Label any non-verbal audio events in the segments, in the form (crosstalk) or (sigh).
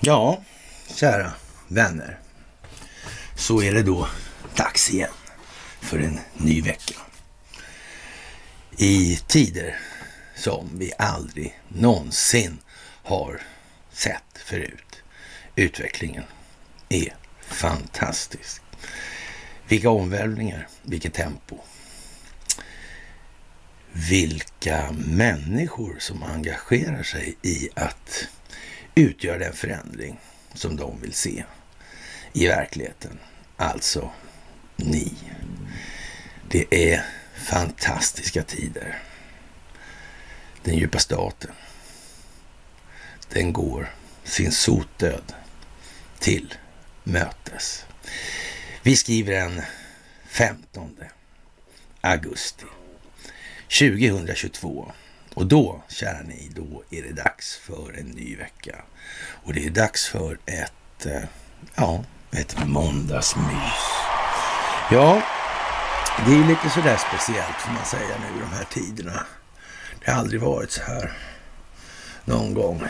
Ja, kära vänner. Så är det då dags igen för en ny vecka. I tider som vi aldrig någonsin har sett förut. Utvecklingen är fantastisk. Vilka omvälvningar, vilket tempo. Vilka människor som engagerar sig i att utgöra den förändring som de vill se i verkligheten. Alltså ni. Det är fantastiska tider. Den djupa staten, den går sin sotdöd till mötes. Vi skriver den 15 augusti 2022. Och då, kära ni, då är det dags för en ny vecka. Och det är dags för ett, eh, ja, ett måndagsmys. Ja, det är lite sådär speciellt får man säga nu i de här tiderna. Det har aldrig varit så här någon gång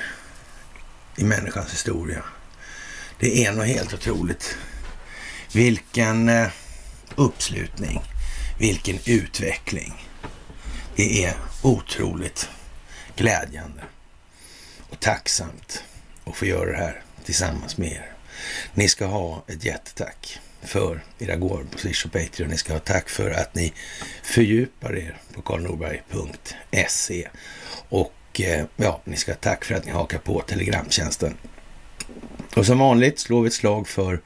i människans historia. Det är nog helt otroligt. Vilken eh, uppslutning, vilken utveckling. Det är otroligt glädjande och tacksamt att få göra det här tillsammans med er. Ni ska ha ett jättetack för era gåvor på Swish och Patreon. Ni ska ha tack för att ni fördjupar er på karlnorberg.se. Och eh, ja, ni ska ha tack för att ni hakar på Telegramtjänsten. Och som vanligt slår vi ett slag för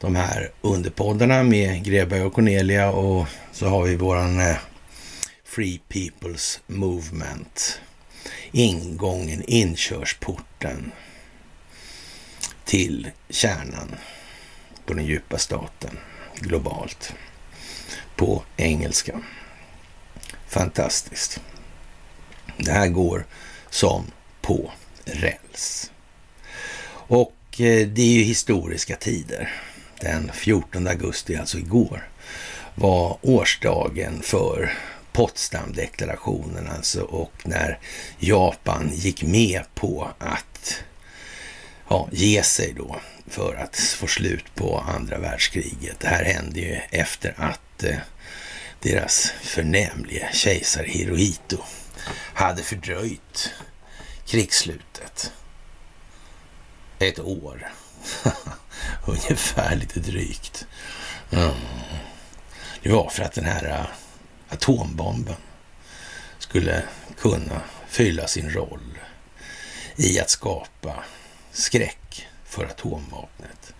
de här underpoddarna med Greberg och Cornelia och så har vi våran eh, Free People's Movement. Ingången, inkörsporten till kärnan på den djupa staten globalt. På engelska. Fantastiskt. Det här går som på räls. Och eh, det är ju historiska tider. Den 14 augusti, alltså igår, var årsdagen för Potsdamdeklarationen alltså och när Japan gick med på att ja, ge sig då för att få slut på andra världskriget. Det här hände ju efter att eh, deras förnämlige kejsare Hirohito hade fördröjt krigsslutet ett år. (laughs) Ungefär lite drygt. Mm. Det var för att den här eh, atombomben skulle kunna fylla sin roll i att skapa skräck för atomvapnet.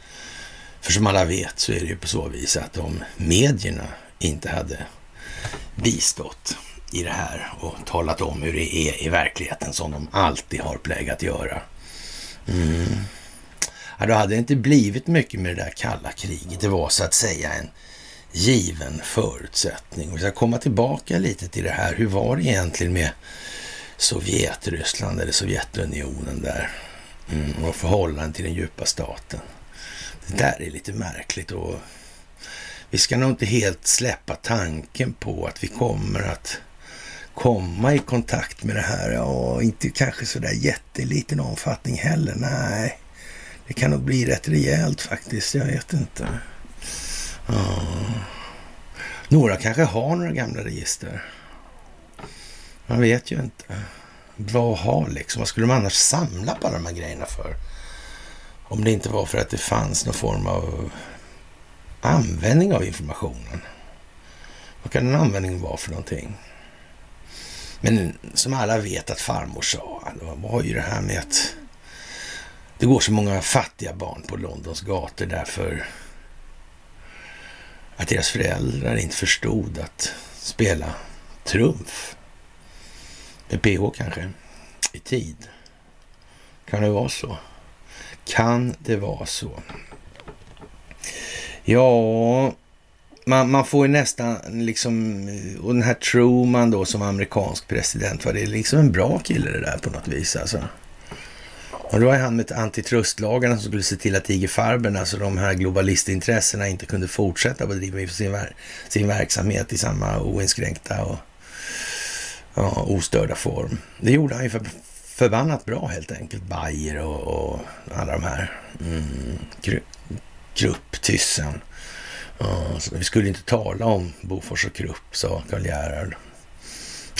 För som alla vet så är det ju på så vis att om medierna inte hade bistått i det här och talat om hur det är i verkligheten som de alltid har plägat göra. Mm. Ja, då hade det inte blivit mycket med det där kalla kriget. Det var så att säga en given förutsättning. Vi ska komma tillbaka lite till det här. Hur var det egentligen med Sovjetryssland eller Sovjetunionen där? Mm, och förhållande till den djupa staten. Det där är lite märkligt och vi ska nog inte helt släppa tanken på att vi kommer att komma i kontakt med det här. och inte kanske så där jätteliten omfattning heller. Nej, det kan nog bli rätt rejält faktiskt. Jag vet inte. Ja. Några kanske har några gamla register. Man vet ju inte. Vad ha liksom? Vad skulle de annars samla på alla de här grejerna för? Om det inte var för att det fanns någon form av användning av informationen. Vad kan en användning vara för någonting? Men som alla vet att farmor sa, det var ju det här med att det går så många fattiga barn på Londons gator därför att deras föräldrar inte förstod att spela trumf. Med PH kanske, i tid. Kan det vara så? Kan det vara så? Ja, man, man får ju nästan liksom, och den här Truman då som amerikansk president, var det liksom en bra kille det där på något vis alltså. Och det var han med antitrustlagarna som skulle se till att IG Farben, alltså de här globalistintressena, inte kunde fortsätta bedriva sin, sin verksamhet i samma oinskränkta och ja, ostörda form. Det gjorde han ju för, förbannat bra helt enkelt. Bayer och, och alla de här. Mm, Krupp, Tyssen. Ja, vi skulle inte tala om Bofors och Krupp, sa Karl Gerhard.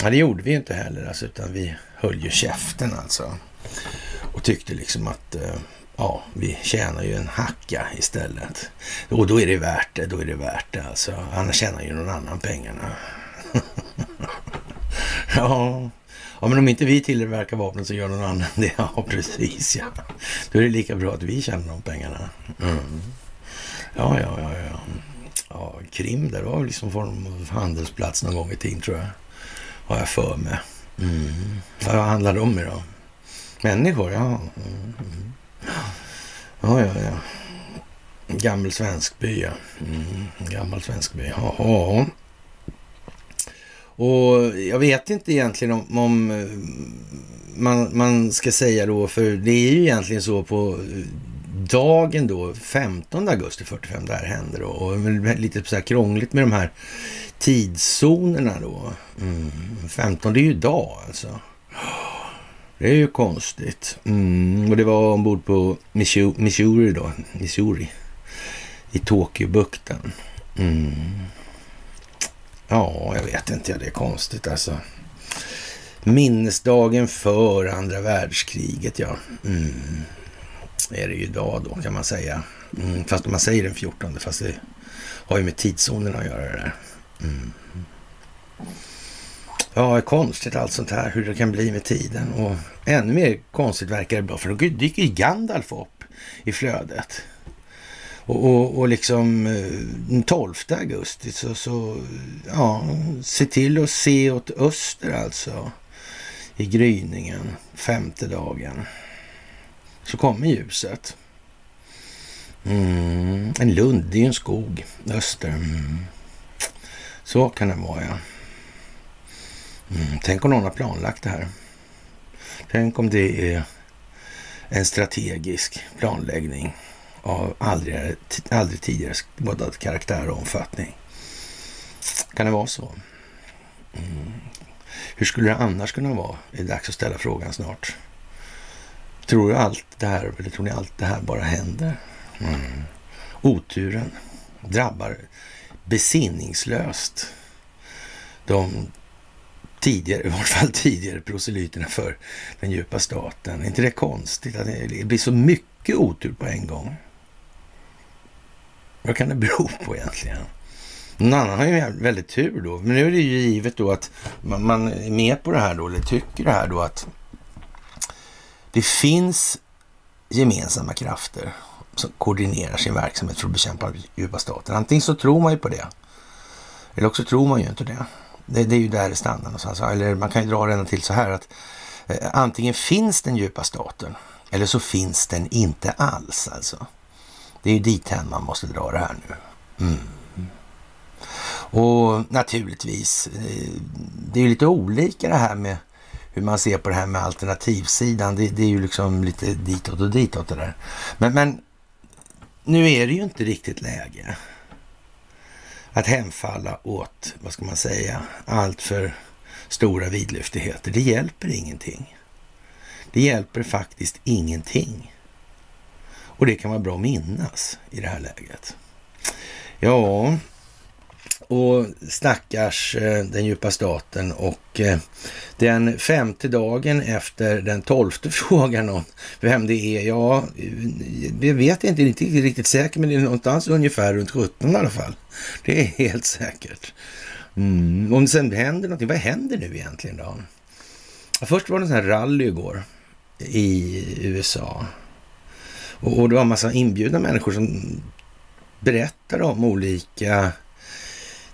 Ja, det gjorde vi ju inte heller, alltså, utan vi höll ju käften alltså. Och tyckte liksom att eh, ja, vi tjänar ju en hacka istället. Och då är det värt det, då är det värt det alltså. Annars tjänar ju någon annan pengarna. (laughs) ja. ja, men om inte vi tillverkar vapnen så gör någon annan det. (laughs) Ja, precis ja. Då är det lika bra att vi tjänar de pengarna. Mm. Ja, ja, ja, ja. Ja, Krim där var liksom form av handelsplats någon gång i tiden tror jag. Har jag för mig. Mm. Vad handlar det om idag? Människor, ja. Mm. Ja, ja, ja. Gammal svenskby, ja. Mm. Gammal svenskby. Jaha. Och jag vet inte egentligen om, om eh, man, man ska säga då, för det är ju egentligen så på eh, dagen då, 15 augusti 45, där händer då. Och lite så här krångligt med de här tidszonerna då. Mm. 15, det är ju idag alltså. Det är ju konstigt. Mm. Och det var ombord på Missouri då, Missouri. I Tokyobukten. Mm. Ja, jag vet inte, det är konstigt alltså. Minnesdagen för andra världskriget, ja. Mm är det ju idag då kan man säga. Mm, fast man säger den 14, fast det har ju med tidszonerna att göra det där. Mm. Ja, konstigt allt sånt här, hur det kan bli med tiden. Och ännu mer konstigt verkar det bli, för då dyker Gandalf upp i flödet. Och, och, och liksom eh, den 12 augusti så, så ja, se till att se åt öster alltså i gryningen, femte dagen så kommer ljuset. Mm, en lund, det är ju en skog. Öster. Mm. Så kan det vara, ja. Mm, tänk om någon har planlagt det här. Tänk om det är en strategisk planläggning av aldrig, aldrig tidigare skådad karaktär och omfattning. Kan det vara så? Mm. Hur skulle det annars kunna vara? Det är dags att ställa frågan snart. Tror du allt det här, eller tror ni allt det här bara händer? Mm. Oturen drabbar besinningslöst de tidigare, i vart fall tidigare proselyterna för den djupa staten. Är inte det konstigt att det blir så mycket otur på en gång? Vad kan det bero på egentligen? Någon annan har ju väldigt tur då, men nu är det ju givet då att man är med på det här då, eller tycker det här då att det finns gemensamma krafter som koordinerar sin verksamhet för att bekämpa djupa staten. Antingen så tror man ju på det, eller också tror man ju inte det. Det, det är ju där det stannar någonstans. Eller man kan ju dra den till så här att eh, antingen finns den djupa staten eller så finns den inte alls alltså. Det är ju dithän man måste dra det här nu. Mm. Och naturligtvis, eh, det är ju lite olika det här med hur man ser på det här med alternativsidan. Det, det är ju liksom lite ditåt och ditåt det där. Men, men nu är det ju inte riktigt läge att hemfalla åt, vad ska man säga, allt för stora vidlyftigheter. Det hjälper ingenting. Det hjälper faktiskt ingenting. Och det kan vara bra att minnas i det här läget. Ja, och stackars eh, den djupa staten och eh, den femte dagen efter den tolfte (laughs) frågan om vem det är, ja, eh, vi vet inte, inte riktigt säkert, men det är någonstans ungefär runt 17 i alla fall. Det är helt säkert. Mm. Om det sen händer någonting, vad händer nu egentligen då? Först var det en sån här rally igår i USA. Och, och det var en massa inbjudna människor som berättade om olika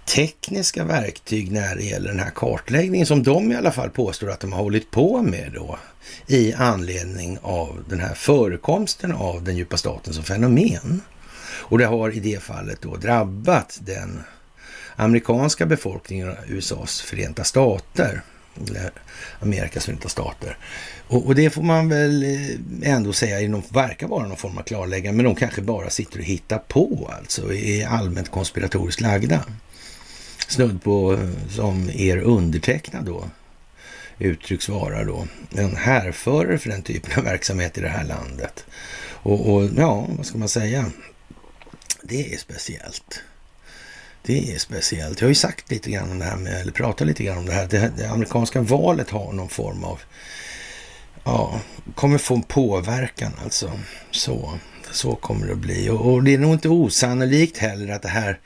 tekniska verktyg när det gäller den här kartläggningen som de i alla fall påstår att de har hållit på med då i anledning av den här förekomsten av den djupa staten som fenomen. Och det har i det fallet då drabbat den amerikanska befolkningen och USAs förenta stater, eller Amerikas förenta stater. Och, och, det får man väl eh, ändå säga verkar vara någon form av klarläggande, men de kanske bara sitter och hittar på alltså, är allmänt konspiratoriskt lagda snudd på eh, som er undertecknad då uttrycks vara då en härförare för den typen av verksamhet i det här landet. Och, och ja, vad ska man säga? Det är speciellt. Det är speciellt. Jag har ju sagt lite grann om det här med, eller pratat lite grann om det här. Det, det amerikanska valet har någon form av, ja, kommer få en påverkan alltså. Så, så kommer det att bli. Och, och det är nog inte osannolikt heller att det här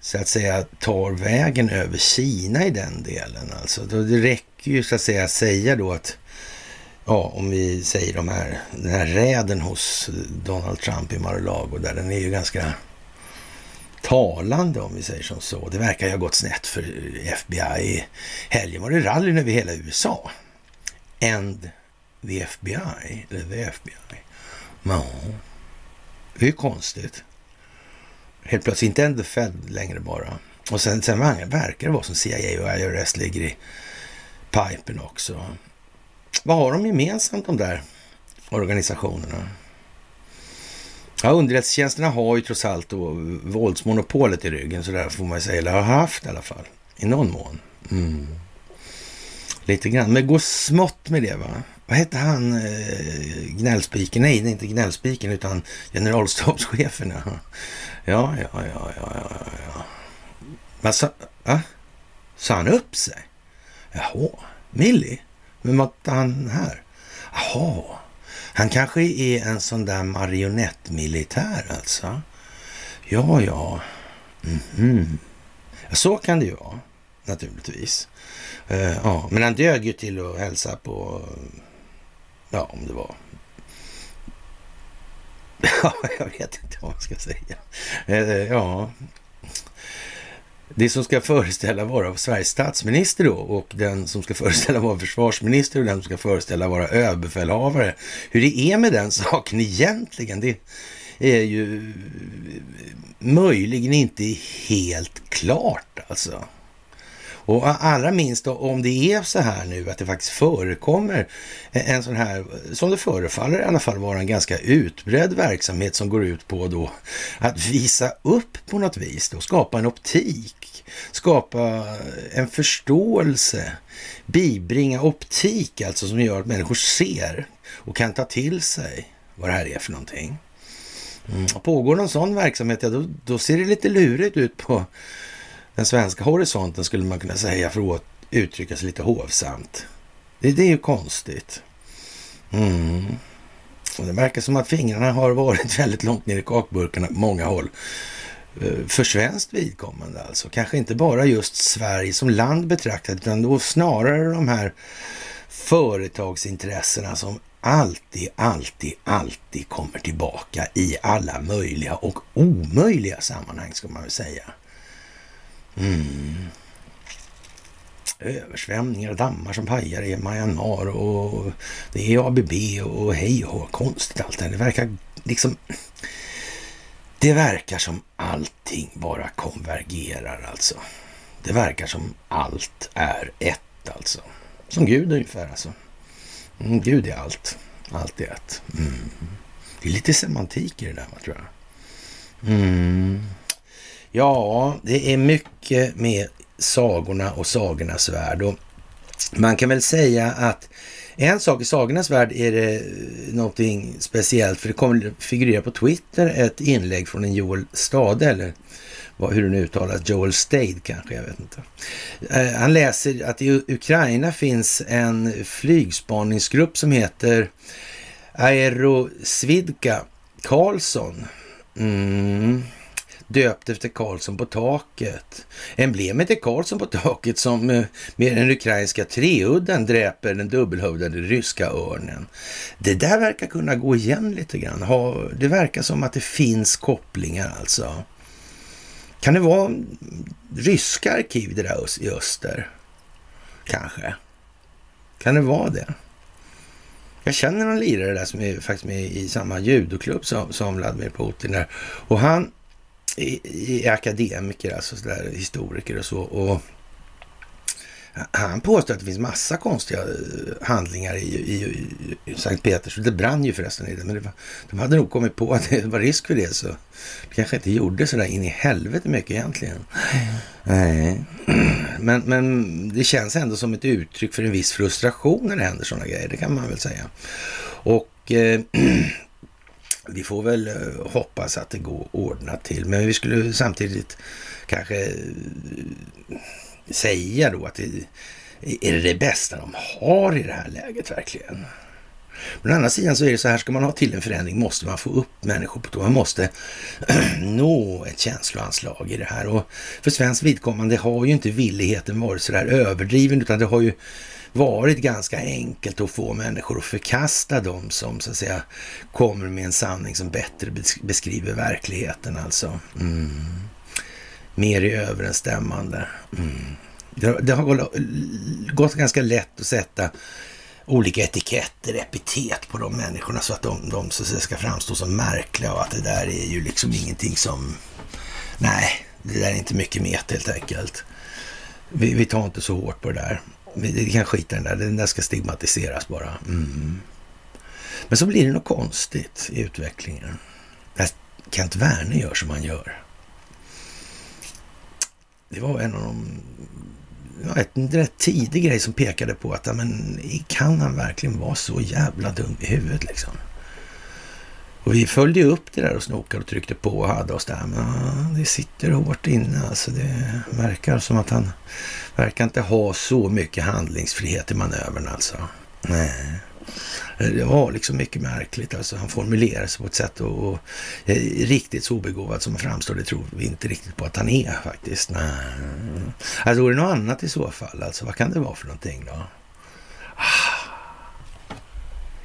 så att säga tar vägen över Kina i den delen. Alltså, det räcker ju så att säga säga då att ja, om vi säger de här, den här räden hos Donald Trump i Mar-a-Lago där, den är ju ganska talande om vi säger som så. Det verkar ju ha gått snett för FBI. I helgen var det rallyn över hela USA. And the FBI, eller the FBI. Ja, det är ju konstigt. Helt plötsligt inte en the Fed längre bara. Och sen, sen verkar det vara som CIA och IRS ligger i pipen också. Vad har de gemensamt de där organisationerna? Ja, underrättelsetjänsterna har ju trots allt då våldsmonopolet i ryggen, så där får man säga, eller har haft i alla fall, i någon mån. Mm. Lite grann, men gå smått med det va. Vad hette han, eh, gnällspiken? Nej, inte gnällspiken, utan generalstabschefen. Ja, ja, ja, ja, ja, ja. Men sa, va? sa han upp sig? Jaha, Millie? Men var han här? Jaha, han kanske är en sån där marionettmilitär alltså. Ja, ja. Mm -hmm. Så kan det ju vara, naturligtvis. Uh, ja, men han dög ju till att hälsa på, ja, om det var (laughs) Ja, jag vet inte vad man ska säga. Eh, eh, ja, det som ska föreställa vara Sveriges statsminister då och den som ska föreställa vara försvarsminister och den som ska föreställa vara överbefälhavare. Hur det är med den saken egentligen, det är ju möjligen inte helt klart alltså. Och allra minst om det är så här nu att det faktiskt förekommer en sån här, som det förefaller i alla fall vara en ganska utbredd verksamhet som går ut på då att visa upp på något vis, då, skapa en optik, skapa en förståelse, bibringa optik alltså som gör att människor ser och kan ta till sig vad det här är för någonting. Mm. Pågår någon sån verksamhet, ja, då, då ser det lite lurigt ut på den svenska horisonten skulle man kunna säga för att uttrycka sig lite hovsamt. Det, det är ju konstigt. Mm. Och det verkar som att fingrarna har varit (laughs) väldigt långt ner i kakburkarna på många håll. Eh, för svenskt vidkommande alltså. Kanske inte bara just Sverige som land betraktat, utan då snarare de här företagsintressena som alltid, alltid, alltid kommer tillbaka i alla möjliga och omöjliga sammanhang, ska man väl säga. Mm. Översvämningar, dammar som pajar i Myanmar och det är ABB och hej och konstigt allt det här. Det verkar liksom... Det verkar som allting bara konvergerar alltså. Det verkar som allt är ett alltså. Som Gud ungefär alltså. Mm, Gud är allt. Allt är ett. Mm. Det är lite semantik i det där, tror jag. Mm. Ja, det är mycket med sagorna och sagornas värld. Och man kan väl säga att en sak i sagornas värld är det någonting speciellt, för det kommer figurera på Twitter ett inlägg från en Joel Stade, eller hur det nu uttalas, Joel Stade kanske, jag vet inte. Eh, han läser att i Ukraina finns en flygspaningsgrupp som heter Aerosvidka Karlsson. Mm döpt efter Karlsson på taket. Emblemet är Karlsson på taket som eh, med den ukrainska treudden dräper den dubbelhövdade ryska örnen. Det där verkar kunna gå igen lite grann. det verkar som att det finns kopplingar alltså. Kan det vara ryska arkiv det där i öster? Kanske. Kan det vara det? Jag känner någon lirare där som är faktiskt med i samma judoklubb som, som Vladimir Putin där. Och han i, i akademiker, alltså så där, historiker och så. Och Han påstår att det finns massa konstiga eh, handlingar i, i, i Sankt Peters. Det brann ju förresten i det, men det var, de hade nog kommit på att det (laughs) var risk för det, så det kanske inte gjorde så där in i helvete mycket egentligen. Nej, (clears throat) men, men det känns ändå som ett uttryck för en viss frustration när det händer sådana grejer, det kan man väl säga. Och eh, (clears throat) vi får väl eh, hoppas att det går ordnat till, men vi skulle samtidigt kanske eh, säga då att det, är det det bästa de har i det här läget verkligen? Men å andra sidan så är det så här, ska man ha till en förändring måste man få upp människor på tå. Man måste (clears throat) nå ett känsloanslag i det här. Och för svensk vidkommande har ju inte villigheten varit så där överdriven, utan det har ju varit ganska enkelt att få människor att förkasta dem som så att säga kommer med en sanning som bättre beskriver verkligheten alltså. Mm mer i överensstämmande. Mm. Det, det, har gått ganska lätt att sätta olika etiketter, epitet på de människorna så att de, de så ska framstå som märkliga och att det där är ju liksom ingenting som... Nej, det där är inte mycket met helt enkelt. Vi, vi tar inte så hårt på det där. Vi, kan skita i den där, den där ska stigmatiseras bara. Mm. Men så blir det något konstigt i utvecklingen. Kent Werner gör som han gör det var en av de... Ja, en rätt tidig grej som pekade på att men, kan han verkligen vara så jävla dum i huvudet liksom? Och vi följde upp det där och snokade och tryckte på och hade oss där. Men det sitter hårt inne. Alltså det verkar som att han verkar inte ha så mycket handlingsfrihet i manövern alltså. Nej. Det var liksom mycket märkligt. Alltså, han formulerar sig på ett sätt och, och riktigt så obegåvad som han framstår, det tror vi inte riktigt på att han är faktiskt. Nej. Alltså, är det något annat i så fall? Alltså, vad kan det vara för någonting då? Ah.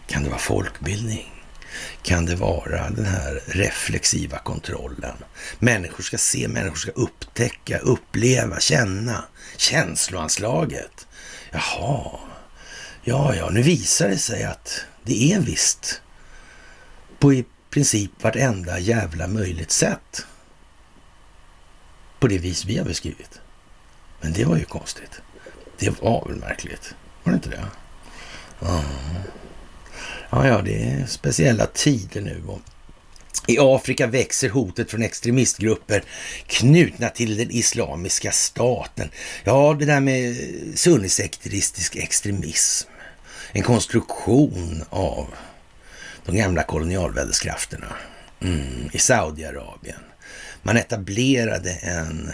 Kan det vara folkbildning? Kan det vara den här reflexiva kontrollen? Människor ska se, människor ska upptäcka, uppleva, känna. Känsloanslaget. Jaha, Ja, ja, nu visar det sig att det är visst på i princip vartenda jävla möjligt sätt. På det vis vi har beskrivit. Men det var ju konstigt. Det var väl märkligt? Var det inte det? Ja, ja, ja det är speciella tider nu. Och i Afrika växer hotet från extremistgrupper knutna till den islamiska staten. Ja, det där med sunnisekteristisk extremism en konstruktion av de gamla kolonialväldeskrafterna mm, i Saudiarabien. Man etablerade en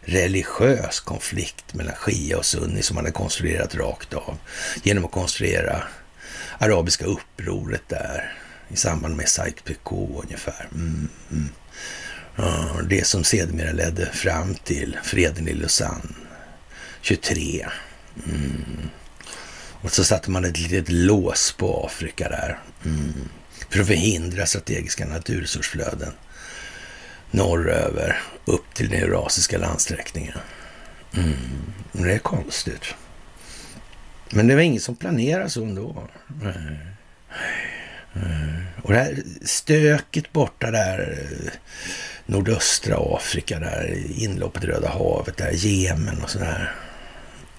religiös konflikt mellan shia och sunni som man hade konstruerat rakt av genom att konstruera arabiska upproret där i samband med Sykes-Picot ungefär. Mm, mm. Det som sedermera ledde fram till freden i Lausanne 23. Mm. Och så satte man ett litet lås på Afrika där. Mm. För att förhindra strategiska naturresursflöden norröver upp till den eurasiska landsträckningen. Mm. Det är konstigt. Men det var ingen som planerade så ändå. Mm. Och det här stöket borta där, nordöstra Afrika, där inloppet i Röda havet, där Jemen och sådär.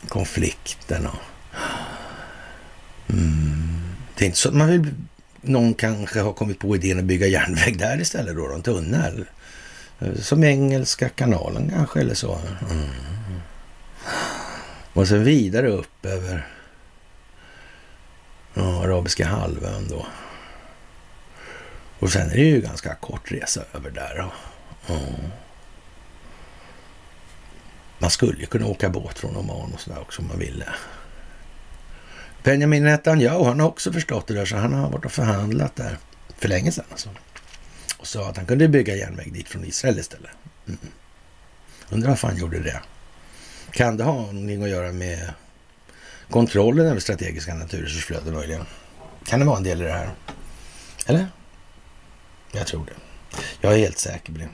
Konflikten och Mm. Det är inte så att man vill, någon kanske har kommit på idén att bygga järnväg där istället då, en tunnel. Som Engelska kanalen kanske eller så. Mm. Och sen vidare upp över ja, Arabiska halvön då. Och sen är det ju ganska kort resa över där. Ja. Man skulle ju kunna åka båt från Oman och sådär också om man ville. Benjamin Netanyahu, han har också förstått det där, så han har varit och förhandlat där för länge sedan. Alltså. Och sa att han kunde bygga järnväg dit från Israel istället. Mm. Undrar varför han gjorde det. Kan det ha någonting att göra med kontrollen över strategiska naturresursflöden möjligen? Kan det vara en del i det här? Eller? Jag tror det. Jag är helt säker på det.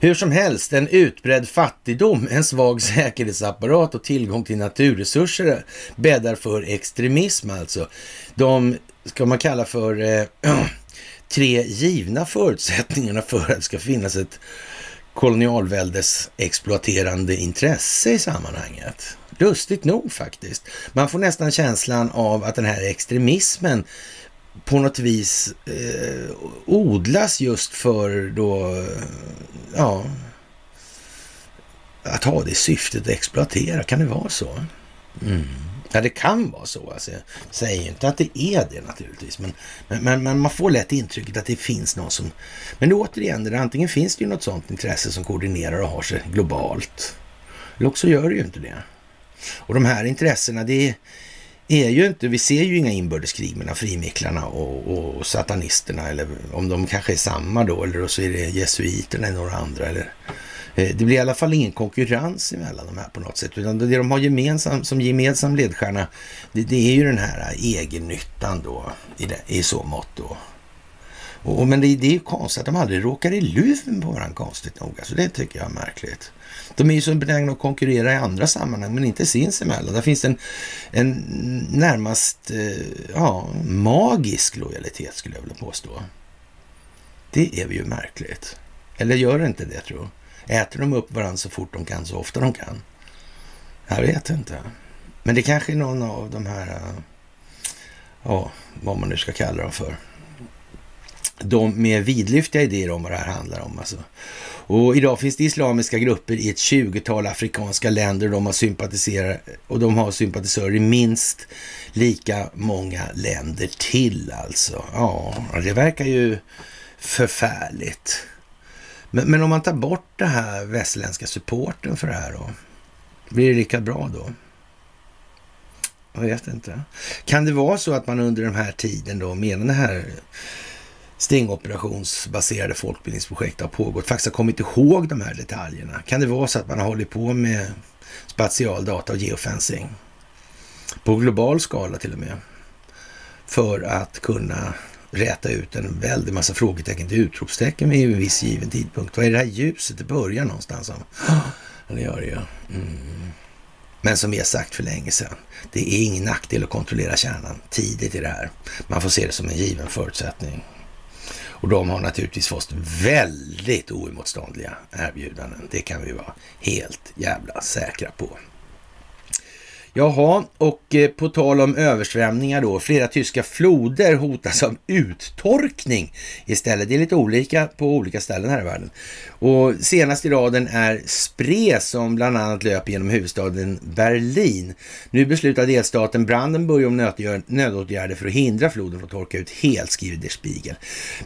Hur som helst, en utbredd fattigdom, en svag säkerhetsapparat och tillgång till naturresurser bäddar för extremism alltså. De ska man kalla för eh, (clears throat) tre givna förutsättningarna för att det ska finnas ett kolonialväldes exploaterande intresse i sammanhanget. Lustigt nog faktiskt. Man får nästan känslan av att den här extremismen på något vis eh, odlas just för då, ja, att ha det syftet att exploatera. Kan det vara så? Mm. Ja, det kan vara så. Alltså, jag säger inte att det är det naturligtvis, men, men, men, man får lätt intrycket att det finns någon som... Men återigen, det, antingen finns det ju något sådant intresse som koordinerar och har sig globalt, eller också gör det ju inte det. Och de här intressena, det är ju inte, vi ser ju inga inbördeskrig mellan frimicklarna och, och, satanisterna, eller om de kanske är samma då, eller så är det jesuiterna eller några andra, eller Eh, det blir i alla fall ingen konkurrens mellan de här på något sätt, utan det de har gemensam, som gemensam ledstjärna, det, det är ju den här egennyttan då, i, det, i så mått då. Och, men det, det är ju konstigt att de aldrig råkar i luven på varandra, konstigt nog. Alltså det tycker jag är märkligt. De är ju så benägna att konkurrera i andra sammanhang, men inte sinsemellan. Där finns en, en närmast eh, ja, magisk lojalitet, skulle jag vilja påstå. Det är ju märkligt. Eller gör det inte det, tror jag? Äter de upp varandra så fort de kan, så ofta de kan? Jag vet inte. Men det kanske är någon av de här, eh, ja, vad man nu ska kalla dem för. De med vidlyftiga idéer om vad det här handlar om. Alltså. Och idag finns det islamiska grupper i ett 20-tal afrikanska länder de har sympatiserar, och de har sympatisörer i minst lika många länder till alltså. Ja, det verkar ju förfärligt. Men, men om man tar bort den här västerländska supporten för det här då? Blir det lika bra då? Jag vet inte. Kan det vara så att man under den här tiden då, medan det här stingoperationsbaserade folkbildningsprojektet har pågått, faktiskt har kommit ihåg de här detaljerna? Kan det vara så att man har hållit på med spatial data och geofencing? På global skala till och med. För att kunna räta ut en väldig massa frågetecken till utropstecken vid en viss given tidpunkt. Vad är det här ljuset? Det börjar någonstans. (gasps) Ja, det gör det ju. Mm. Men som vi har sagt för länge sedan, det är ingen nackdel att kontrollera kärnan tidigt i det här. Man får se det som en given förutsättning. Och de har naturligtvis fått väldigt oemotståndliga erbjudanden. Det kan vi vara helt jävla säkra på. Jaha, och eh, på tal om översvämningar då. Flera tyska floder hotas av uttorkning istället. Det är lite olika på olika ställen här i världen. Och senast i raden är Spree som bland annat löper genom huvudstaden Berlin. Nu beslutar delstaten Brandenburg om nödåtgärder för att hindra floden från att torka ut helt, skriver Der Spiegel.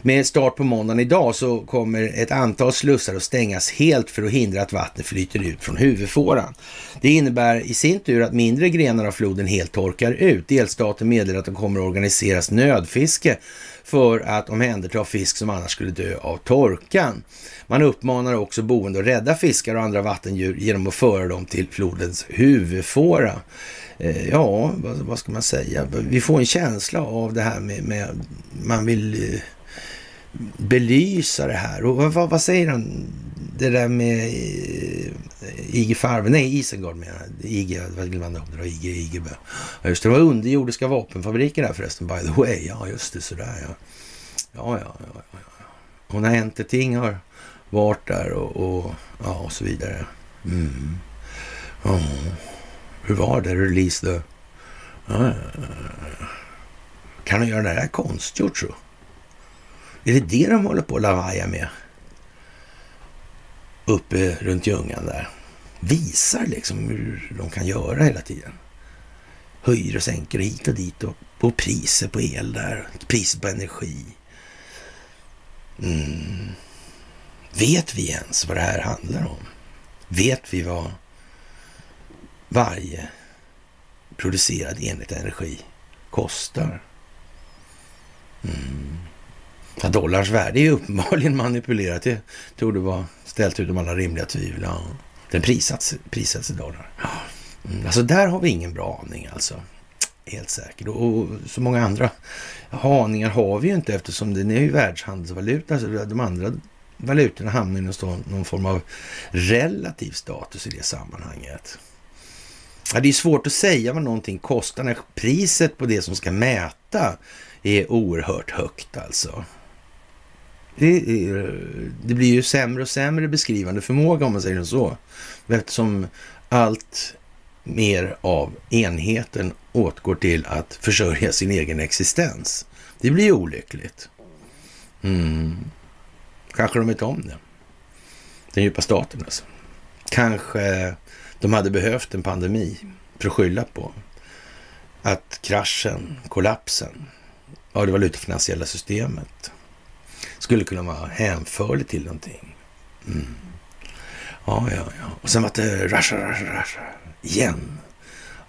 Med start på måndagen idag så kommer ett antal slussar att stängas helt för att hindra att vattnet flyter ut från huvudfåran. Det innebär i sin tur att mindre grenar av floden helt torkar ut. Delstaten meddelar att det kommer att organiseras nödfiske för att omhänderta fisk som annars skulle dö av torkan. Man uppmanar också boende att rädda fiskar och andra vattendjur genom att föra dem till flodens huvudfåra. Eh, ja, vad, ska man säga? Vi får en känsla av det här med, med man vill eh, belysa det här. Och vad, vad säger han? Det där med eh, IG Farben, nej Isengard menar jag. IG, vad glömde jag det var IG, IGB. Ja, just det, det var underjordiska vapenfabriker där förresten, by the way. Ja, just det, sådär ja. Ja, ja, ja. ja, ja. Och när Enterting har varit där och, och, ja, och så vidare. Mm. Ja. Hur var det? Release the... Ja, ja, ja. kan hon göra det här konstgjort så? Är det det de håller på att lavaja med? Uppe runt Ljungan där. Visar liksom hur de kan göra hela tiden. Höjer och sänker hit och dit och på priser på el där. Priser på energi. Mm. Vet vi ens vad det här handlar om? Vet vi vad varje producerad enhet energi kostar? Mm. Ja, dollarns värde är uppenbarligen manipulerat. Det torde vara ställt utom alla rimliga tvivel. Ja. Den prissätts, prissätts i dollar. Mm. Alltså där har vi ingen bra aning alltså. Helt säkert. Och, så många andra aningar har vi ju inte eftersom den är ju världshandelsvaluta. Så de andra valutorna hamnar i någon form av relativ status i det sammanhanget. Ja, det är svårt att säga vad någonting kostar när priset på det som ska mäta är oerhört högt alltså. Det, det, blir ju sämre och sämre beskrivande förmåga om man säger så. Eftersom allt mer av enheten åtgår till att försörja sin egen existens. Det blir ju olyckligt. Mm. Kanske de vet om det. Den djupa staten alltså. Kanske de hade behövt en pandemi för att skylla på. Att kraschen, kollapsen av det valutafinansiella systemet skulle kunna vara hänförlig till någonting. Mm. Ja, ja, ja. Och sen var det rasha, rasha, rasha igen.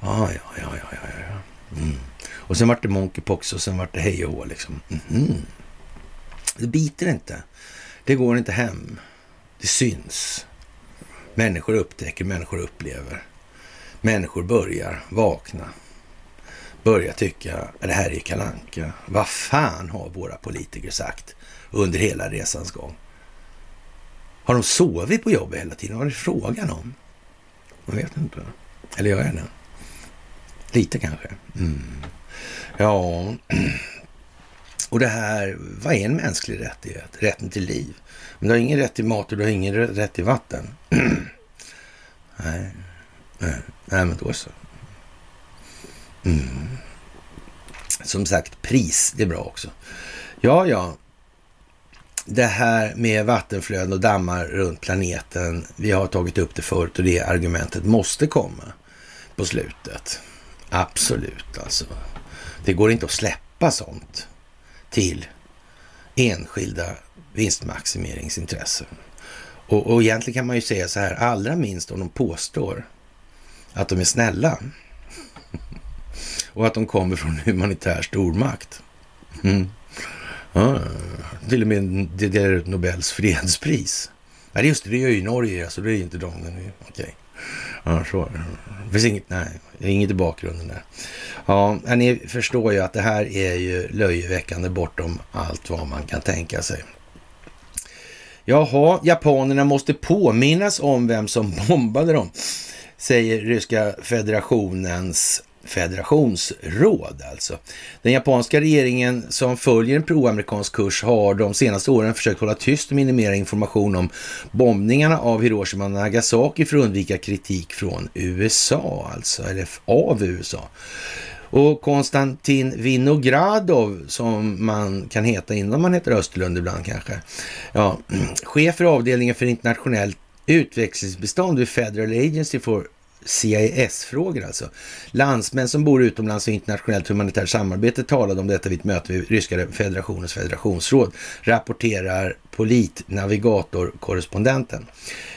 Ja, ja, ja, ja, ja. ja. Mm. Och sen var det monkeypox och sen var det hej och hå liksom. Mm. Det biter inte. Det går inte hem. Det syns. Människor upptäcker, människor upplever. Människor börjar vakna. Börjar tycka det här är kalanka. Vad fan har våra politiker sagt under hela resans gång? Har de sovit på jobbet hela tiden? Vad är det frågan om? Jag vet inte. Eller gör jag det? Lite kanske. Mm. Ja, och det här, vad är en mänsklig rättighet? Rätten till liv. Men du har ingen rätt till mat och du har ingen rätt till vatten. (clears throat) nej. nej, nej, men då så. Mm. Som sagt, pris, det är bra också. Ja, ja. Det här med vattenflöden och dammar runt planeten. Vi har tagit upp det förut och det argumentet måste komma på slutet. Absolut, alltså. Det går inte att släppa sånt till enskilda vinstmaximeringsintressen. Och, och egentligen kan man ju säga så här, allra minst om de påstår att de är snälla (laughs) och att de kommer från humanitär stormakt. Mm. Till och med det där Nobels fredspris. Nej, just det, det gör ju Norge, så alltså, det är ju inte de. Okej. Okay. Ja, så. Det finns inget, nej, det är inget i bakgrunden där. Ja, ni förstår ju att det här är ju löjeväckande bortom allt vad man kan tänka sig. Jaha, japanerna måste påminnas om vem som bombade dem, säger ryska federationens federationsråd alltså. Den japanska regeringen som följer en proamerikansk kurs har de senaste åren försökt hålla tyst och minimera information om bombningarna av Hiroshima och Nagasaki för att undvika kritik från USA, alltså, eller av USA. Och Konstantin Vinogradov, som man kan heta innan man heter Österlund ibland kanske. Ja, (clears throat) chef för avdelningen för internationellt utvecklingsbistånd vid Federal Agency for CIS-frågor alltså. Landsmän som bor utomlands och internationellt humanitärt samarbete talade om detta vid ett möte vid Ryska federationens federationsråd, rapporterar politnavigator-korrespondenten.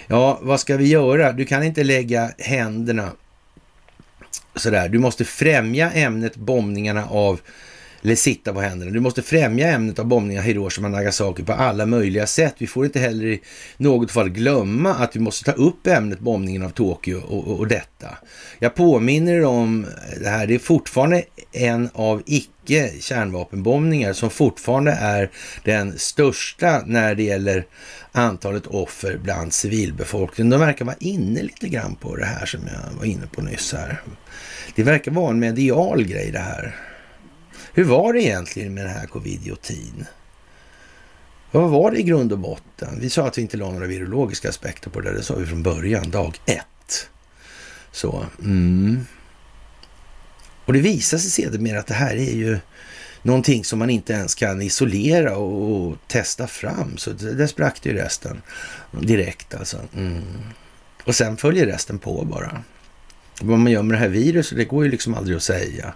Ja, vad ska vi göra? Du kan inte lägga händerna sådär. Du måste främja ämnet bombningarna av eller sitta på händerna. Du måste främja ämnet av bombningar av Hiroshima och Nagasaki på alla möjliga sätt. Vi får inte heller i något fall glömma att vi måste ta upp ämnet bombningen av Tokyo och, och, och detta. Jag påminner om det här, det är fortfarande en av icke kärnvapenbombningar som fortfarande är den största när det gäller antalet offer bland civilbefolkningen. De verkar vara inne lite grann på det här som jag var inne på nyss här. Det verkar vara en medial grej det här. Hur var det egentligen med den här covidiotin? Vad var det i grund och botten? Vi sa att vi inte la några virologiska aspekter på det. Det sa vi från början, dag ett. Så, mm. Och det visar sig sedermera att det här är ju någonting som man inte ens kan isolera och, och testa fram. Så det, där sprack det ju resten direkt alltså. Mm. Och sen följer resten på bara. Vad man gör med det här viruset, det går ju liksom aldrig att säga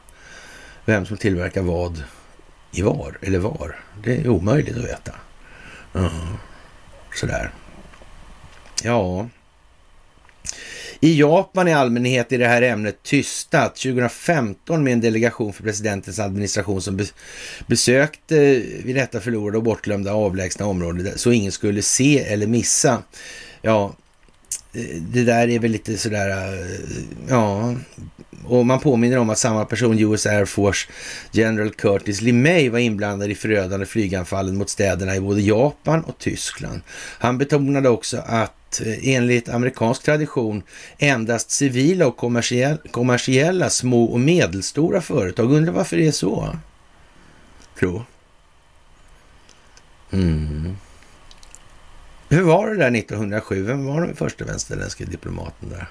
vem som tillverkar vad i var eller var. Det är omöjligt att veta. Uh, Sådär. Ja. I Japan i allmänhet är det här ämnet tystat. 2015 med en delegation för presidentens administration som besökte vid detta förlorade och bortglömda avlägsna område så ingen skulle se eller missa. Ja, det där är väl lite sådär, eh, ja, och man påminner om att samma person, US Air Force General Curtis LeMay, var inblandad i förödande flyganfallen mot städerna i både Japan och Tyskland. Han betonade också att eh, enligt amerikansk tradition endast civila och kommersiella, kommersiella små och medelstora företag. Undrar varför det är så? Tro. Mm. Hur var det där 1907? Vem var den första västerländska diplomaten där?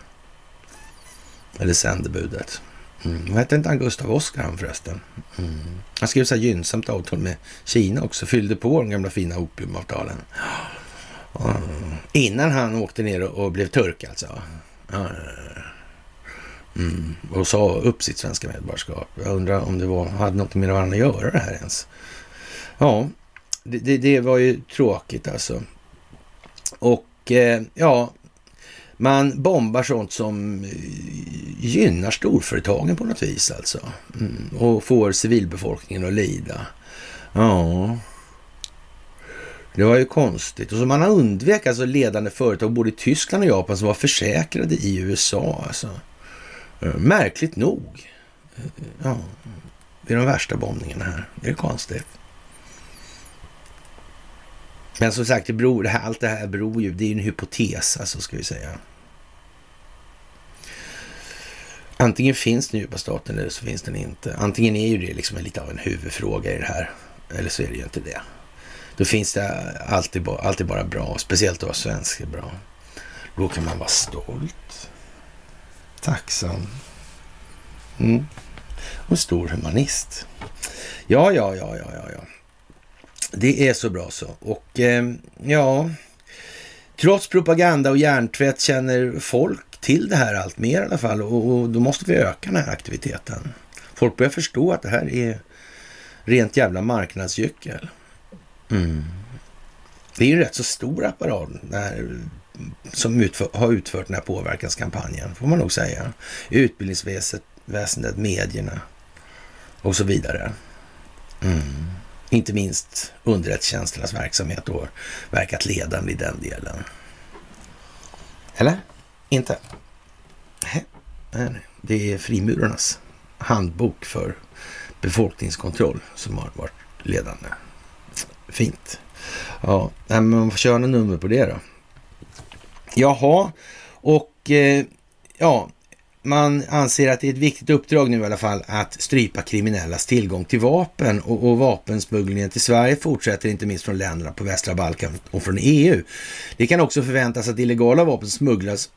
Eller sändebudet? Mm. Hette inte han Gustav Oskar han förresten? Mm. Han skrev så här gynnsamt avtal med Kina också. Fyllde på de gamla fina opiumavtalen. Mm. Innan han åkte ner och blev turk alltså. Mm. Och sa upp sitt svenska medborgarskap. Jag undrar om det var, hade något med varandra att göra det här ens. Ja, det, det, det var ju tråkigt alltså. Och eh, ja, man bombar sånt som eh, gynnar storföretagen på något vis alltså. Mm. Och får civilbefolkningen att lida. Ja, det var ju konstigt. Och så man har undvek alltså ledande företag både i Tyskland och Japan som var försäkrade i USA. Alltså. Eh, märkligt nog. Ja, det är de värsta bombningarna här. Det är konstigt. Men som sagt, det beror, det här, allt det här beror ju, det är ju en hypotes, alltså ska vi säga. Antingen finns den djupa staten eller så finns den inte. Antingen är ju det liksom lite av en huvudfråga i det här, eller så är det ju inte det. Då finns det alltid, alltid bara bra, speciellt att vara svensk är bra. Då kan man vara stolt, tacksam mm. och stor humanist. Ja, ja, ja, ja, ja, ja. Det är så bra så. Och eh, ja, trots propaganda och hjärntvätt känner folk till det här allt mer i alla fall och, och då måste vi öka den här aktiviteten. Folk börjar förstå att det här är rent jävla marknadsgyckel. Mm. Det är ju en rätt så stor apparat här, som utför, har utfört den här påverkanskampanjen, får man nog säga. Utbildningsväsendet, medierna och så vidare. Mm inte minst underrättelsetjänsternas verksamhet och verkat ledande i den delen. Eller? Inte? Nej, det är frimurarnas handbok för befolkningskontroll som har varit ledande. Fint. Ja, men man får köra nummer på det då. Jaha, och eh, ja, man anser att det är ett viktigt uppdrag nu i alla fall att strypa kriminellas tillgång till vapen och, och vapensmugglingen till Sverige fortsätter inte minst från länderna på västra Balkan och från EU. Det kan också förväntas att illegala vapen smugglas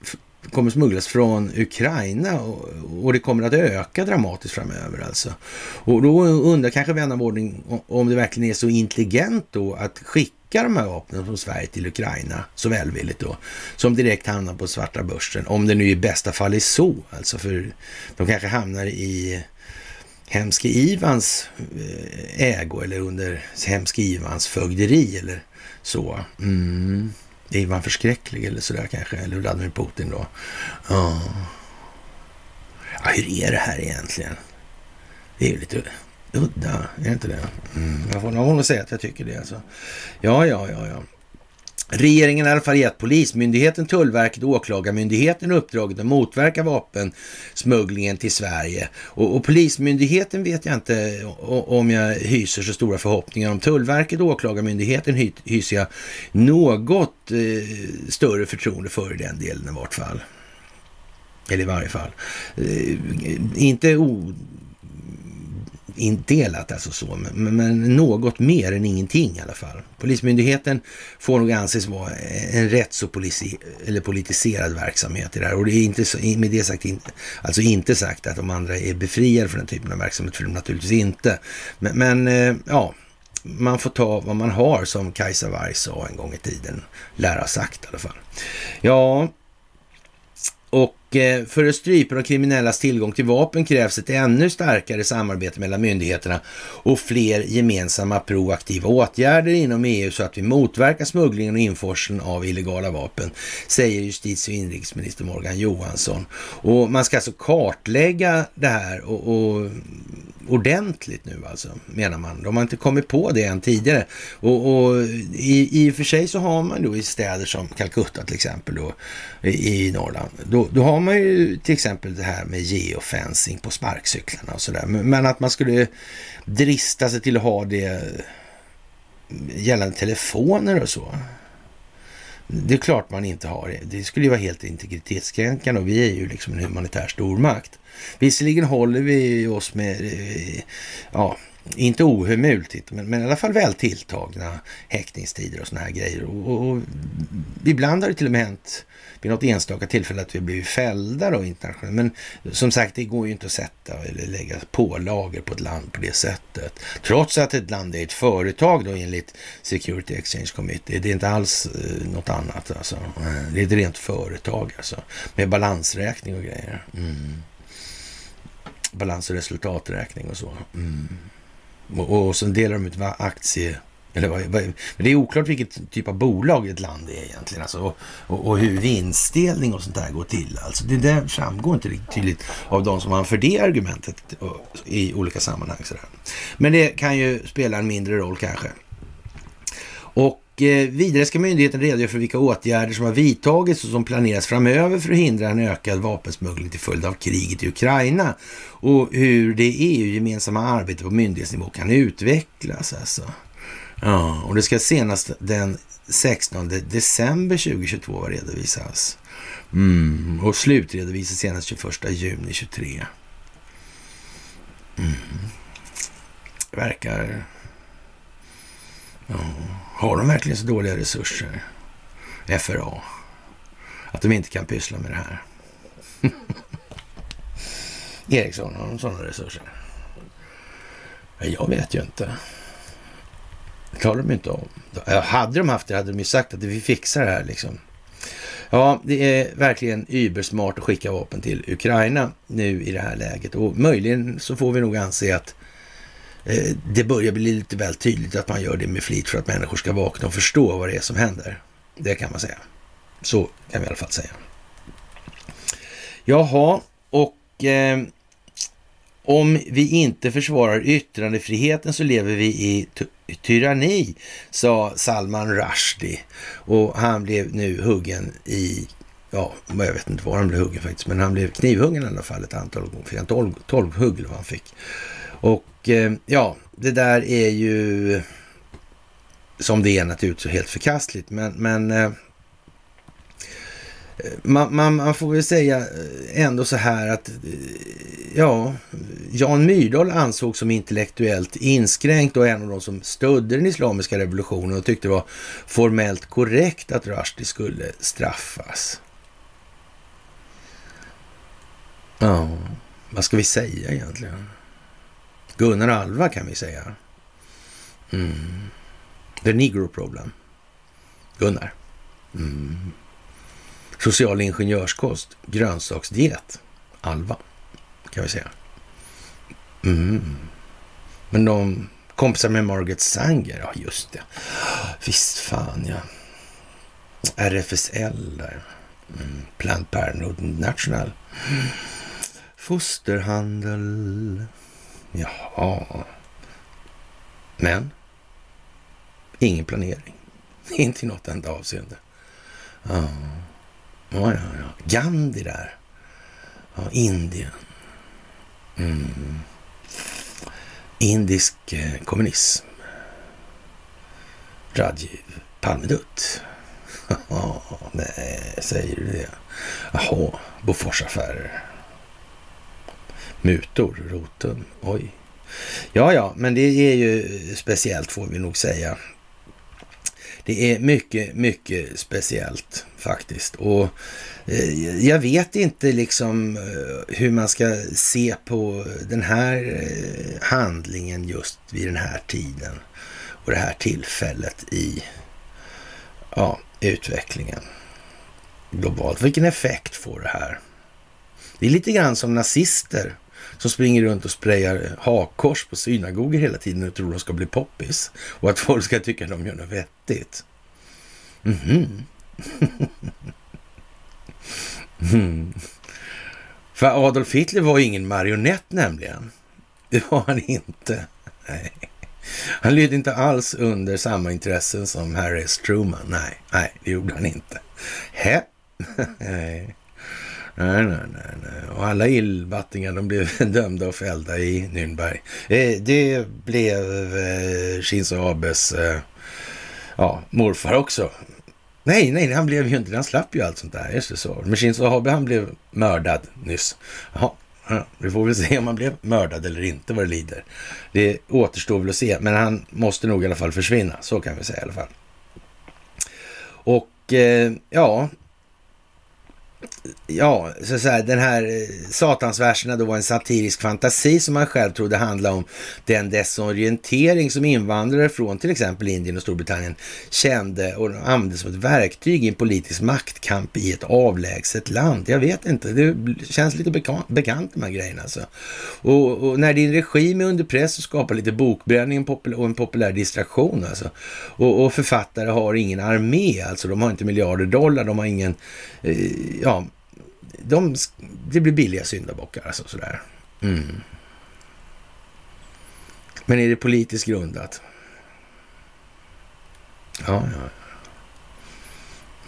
kommer smugglas från Ukraina och, och, det kommer att öka dramatiskt framöver alltså. Och då undrar kanske vän av ordning om det verkligen är så intelligent då att skicka de här vapnen från Sverige till Ukraina så välvilligt då, som direkt hamnar på svarta börsen. Om det nu i bästa fall är så, alltså för de kanske hamnar i Hemske Ivans eh, ägo eller under Hemske Ivans fögderi eller så. Mm. Ivan Förskräcklig eller sådär kanske, eller Vladimir Putin då. Ja. ja, hur är det här egentligen? Det är ju lite udda, är det inte det? Mm. Jag får nog säga att jag tycker det. Alltså. Ja, ja, ja, ja. Regeringen har i alla fall gett Polismyndigheten, Tullverket och Åklagarmyndigheten uppdraget att motverka vapensmugglingen till Sverige. Och, och, Polismyndigheten vet jag inte om jag hyser så stora förhoppningar om. Tullverket och Åklagarmyndigheten hy, hyser jag något eh, större förtroende för i den delen i vart fall. Eller i varje fall. Eh, inte o, indelat alltså så, men, men, något mer än ingenting i alla fall. Polismyndigheten får nog anses vara en rätt så polisi, eller politiserad verksamhet i det här och det är inte så, med det sagt, in, alltså inte sagt att de andra är befriade från den typen av verksamhet, för de naturligtvis inte. Men, men eh, ja, man får ta vad man har som Kajsa Warg sa en gång i tiden, lär ha sagt i alla fall. Ja, och Eh, för att strypa de kriminellas tillgång till vapen krävs ett ännu starkare samarbete mellan myndigheterna och fler gemensamma proaktiva åtgärder inom EU så att vi motverkar smugglingen och införseln av illegala vapen, säger justitie och inrikesminister Morgan Johansson. Och man ska alltså kartlägga det här och, och ordentligt nu alltså, menar man. De har inte kommit på det än tidigare. Och, och i, i och för sig så har man då i städer som Calcutta till exempel då, i, i Norrland, då, då har man ju till exempel det här med geofencing på sparkcyklarna och sådär. Men att man skulle drista sig till att ha det gällande telefoner och så. Det är klart man inte har det. Det skulle ju vara helt integritetskränkande och vi är ju liksom en humanitär stormakt. Visserligen håller vi oss med, eh, ja, inte ohemult, men, men i alla fall väl tilltagna häktningstider och såna här grejer. Och, och, och ibland har det till och med hänt vid något enstaka tillfälle att vi blivit fällda då internationellt. Men som sagt, det går ju inte att sätta eller lägga pålagor på ett land på det sättet. Trots att ett land är ett företag då enligt Security Exchange Committee. Det är inte alls eh, något annat alltså. Det är ett rent företag alltså. Med balansräkning och grejer. Mm. Balans och resultaträkning och så. Mm. Och, och sen delar de ut aktie eller vad, vad, men det är oklart vilket typ av bolag ett land är egentligen. Alltså, och, och, och hur vinstdelning och sånt där går till. Alltså, det där framgår inte riktigt tydligt av de som anför det argumentet i olika sammanhang. Sådär. Men det kan ju spela en mindre roll kanske. Och Eh, vidare ska myndigheten redogöra för vilka åtgärder som har vidtagits och som planeras framöver för att hindra en ökad vapensmuggling till följd av kriget i Ukraina och hur det EU-gemensamma arbetet på myndighetsnivå kan utvecklas. Alltså. Ja, och det ska senast den 16 december 2022 redovisas. Mm. Och slutredovisas senast 21 juni 23. Mm. Verkar... Ja. Har de verkligen så dåliga resurser? FRA. Att de inte kan pyssla med det här. (laughs) Ericsson, har de sådana resurser? Jag vet ju inte. Det klarar de inte om. Hade de haft det hade de ju sagt att vi fixar det här liksom. Ja, det är verkligen ybersmart att skicka vapen till Ukraina nu i det här läget och möjligen så får vi nog anse att Eh, det börjar bli lite väl tydligt att man gör det med flit för att människor ska vakna och förstå vad det är som händer. Det kan man säga. Så kan vi i alla fall säga. Jaha, och eh, om vi inte försvarar yttrandefriheten så lever vi i tyranni, sa Salman Rushdie. Och han blev nu huggen i, ja, jag vet inte var han blev huggen faktiskt, men han blev knivhuggen i alla fall ett antal gånger. Fick han tolv, tolv hugg vad han fick. Och Eh, ja, det där är ju som det är naturligtvis helt förkastligt, men, men eh, eh, man, man, man, får väl säga ändå så här att ja, Jan Myrdal ansågs som intellektuellt inskränkt och en av de som stödde den islamiska revolutionen och tyckte det var formellt korrekt att Rushdie skulle straffas. Ja, vad ska vi säga egentligen? Gunnar Alva kan vi säga. Mm. The Negro Problem. Gunnar. Mm. Social ingenjörskost, grönsaksdiet, Alva, kan vi säga. Mm. Men de kompisar med Margaret Sanger, ja just det. Visst fan ja. RFSL där. Mm. Planned Parenthood National. Fosterhandel. Jaha. Men ingen planering. (laughs) Inte i något enda avseende. Ja. Ja, ja, ja. Gandhi där. Ja, Indien. Mm. Indisk eh, kommunism. Rajiv Palmedutt. (laughs) nej, säger du det? Jaha, Boforsaffärer. Mutor, roten. Oj. Ja, ja, men det är ju speciellt får vi nog säga. Det är mycket, mycket speciellt faktiskt. Och eh, jag vet inte liksom eh, hur man ska se på den här eh, handlingen just vid den här tiden och det här tillfället i ja, utvecklingen globalt. Vilken effekt får det här? Det är lite grann som nazister som springer runt och sprayar eh, hakkors på synagogor hela tiden och tror de ska bli poppis och att folk ska tycka att de gör något vettigt. Mm -hmm. mm. För Adolf Hitler var ingen marionett nämligen. Det var han inte. Nej. Han lydde inte alls under samma intressen som Harry S. Truman. Nej, nej, det gjorde han inte. Hä? (laughs) nej. Nej, nej, nej, nej. Och alla illbattingar de blev (laughs) dömda och fällda i Nürnberg. Eh, det blev eh, Shinzo Abes eh, ja, morfar också. Nej, nej, han blev ju inte Han slapp ju allt sånt där. Just det så. Men Shinzo Abe, han blev mördad nyss. Jaha, Ja, vi får väl se om han blev mördad eller inte vad det lider. Det återstår väl att se, men han måste nog i alla fall försvinna. Så kan vi säga i alla fall. Och eh, ja, ja, så att säga, den här eh, satansverserna då var en satirisk fantasi som man själv trodde handlade om den desorientering som invandrare från till exempel Indien och Storbritannien kände och använde som ett verktyg i en politisk maktkamp i ett avlägset land. Jag vet inte, det känns lite bekant, bekant de här grejerna alltså. Och, och, när din regim är under press så skapar lite bokbränning och en populär distraktion alltså. Och, och författare har ingen armé alltså, de har inte miljarder dollar, de har ingen, eh, ja, de, det blir billiga syndabockar. Alltså, sådär. Mm. Men är det politiskt grundat? Ja, ja.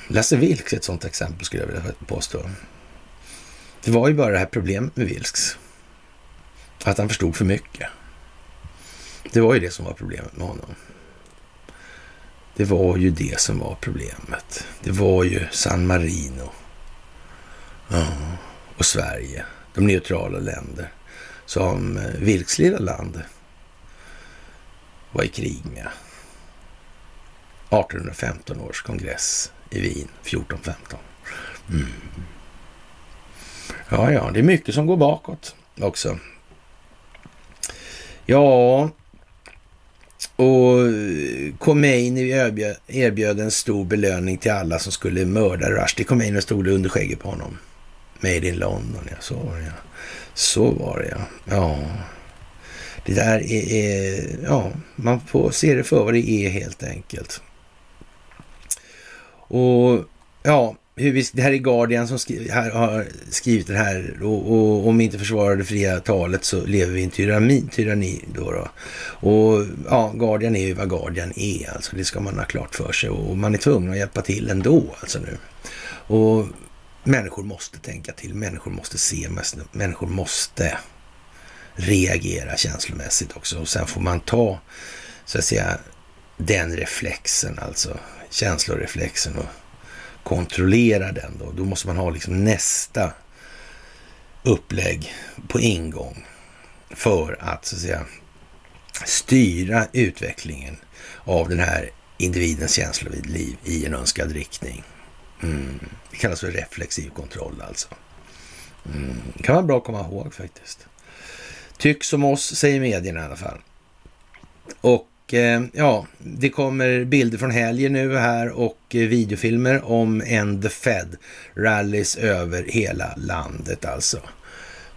Lasse Vilks är ett sådant exempel skulle jag vilja påstå. Det var ju bara det här problemet med Vilks. Att han förstod för mycket. Det var ju det som var problemet med honom. Det var ju det som var problemet. Det var ju San Marino Ja, och Sverige, de neutrala länder som eh, Vilks lilla land var i krig med. 1815 års kongress i Wien, 1415. Mm. Ja, ja, det är mycket som går bakåt också. Ja, och eh, Khomeini erbjöd en stor belöning till alla som skulle mörda Rushdie. Khomeini stod det under skägget på honom. Made in London, ja. Så var det, ja. Så var det, ja. Ja. Det där är, är, ja, man får se det för vad det är helt enkelt. Och ja, hur vi, det här är Guardian som skri, här, har skrivit det här och, och, om vi inte försvarar det fria talet så lever vi i en tyranni, tyranni då, då. Och ja, Guardian är ju vad Guardian är, alltså det ska man ha klart för sig och man är tvungen att hjälpa till ändå alltså nu. Och Människor måste tänka till, människor måste se, människor måste reagera känslomässigt också. Och sen får man ta, så att säga, den reflexen, alltså känsloreflexen och kontrollera den då. Då måste man ha liksom nästa upplägg på ingång för att, så att säga, styra utvecklingen av den här individens känsloliv i en önskad riktning. Mm. Det kallas för reflexiv kontroll alltså. Mm. Det kan vara bra att komma ihåg faktiskt. Tyck som oss, säger medierna i alla fall. Och eh, ja, det kommer bilder från helgen nu här och eh, videofilmer om End the Fed rallys över hela landet alltså.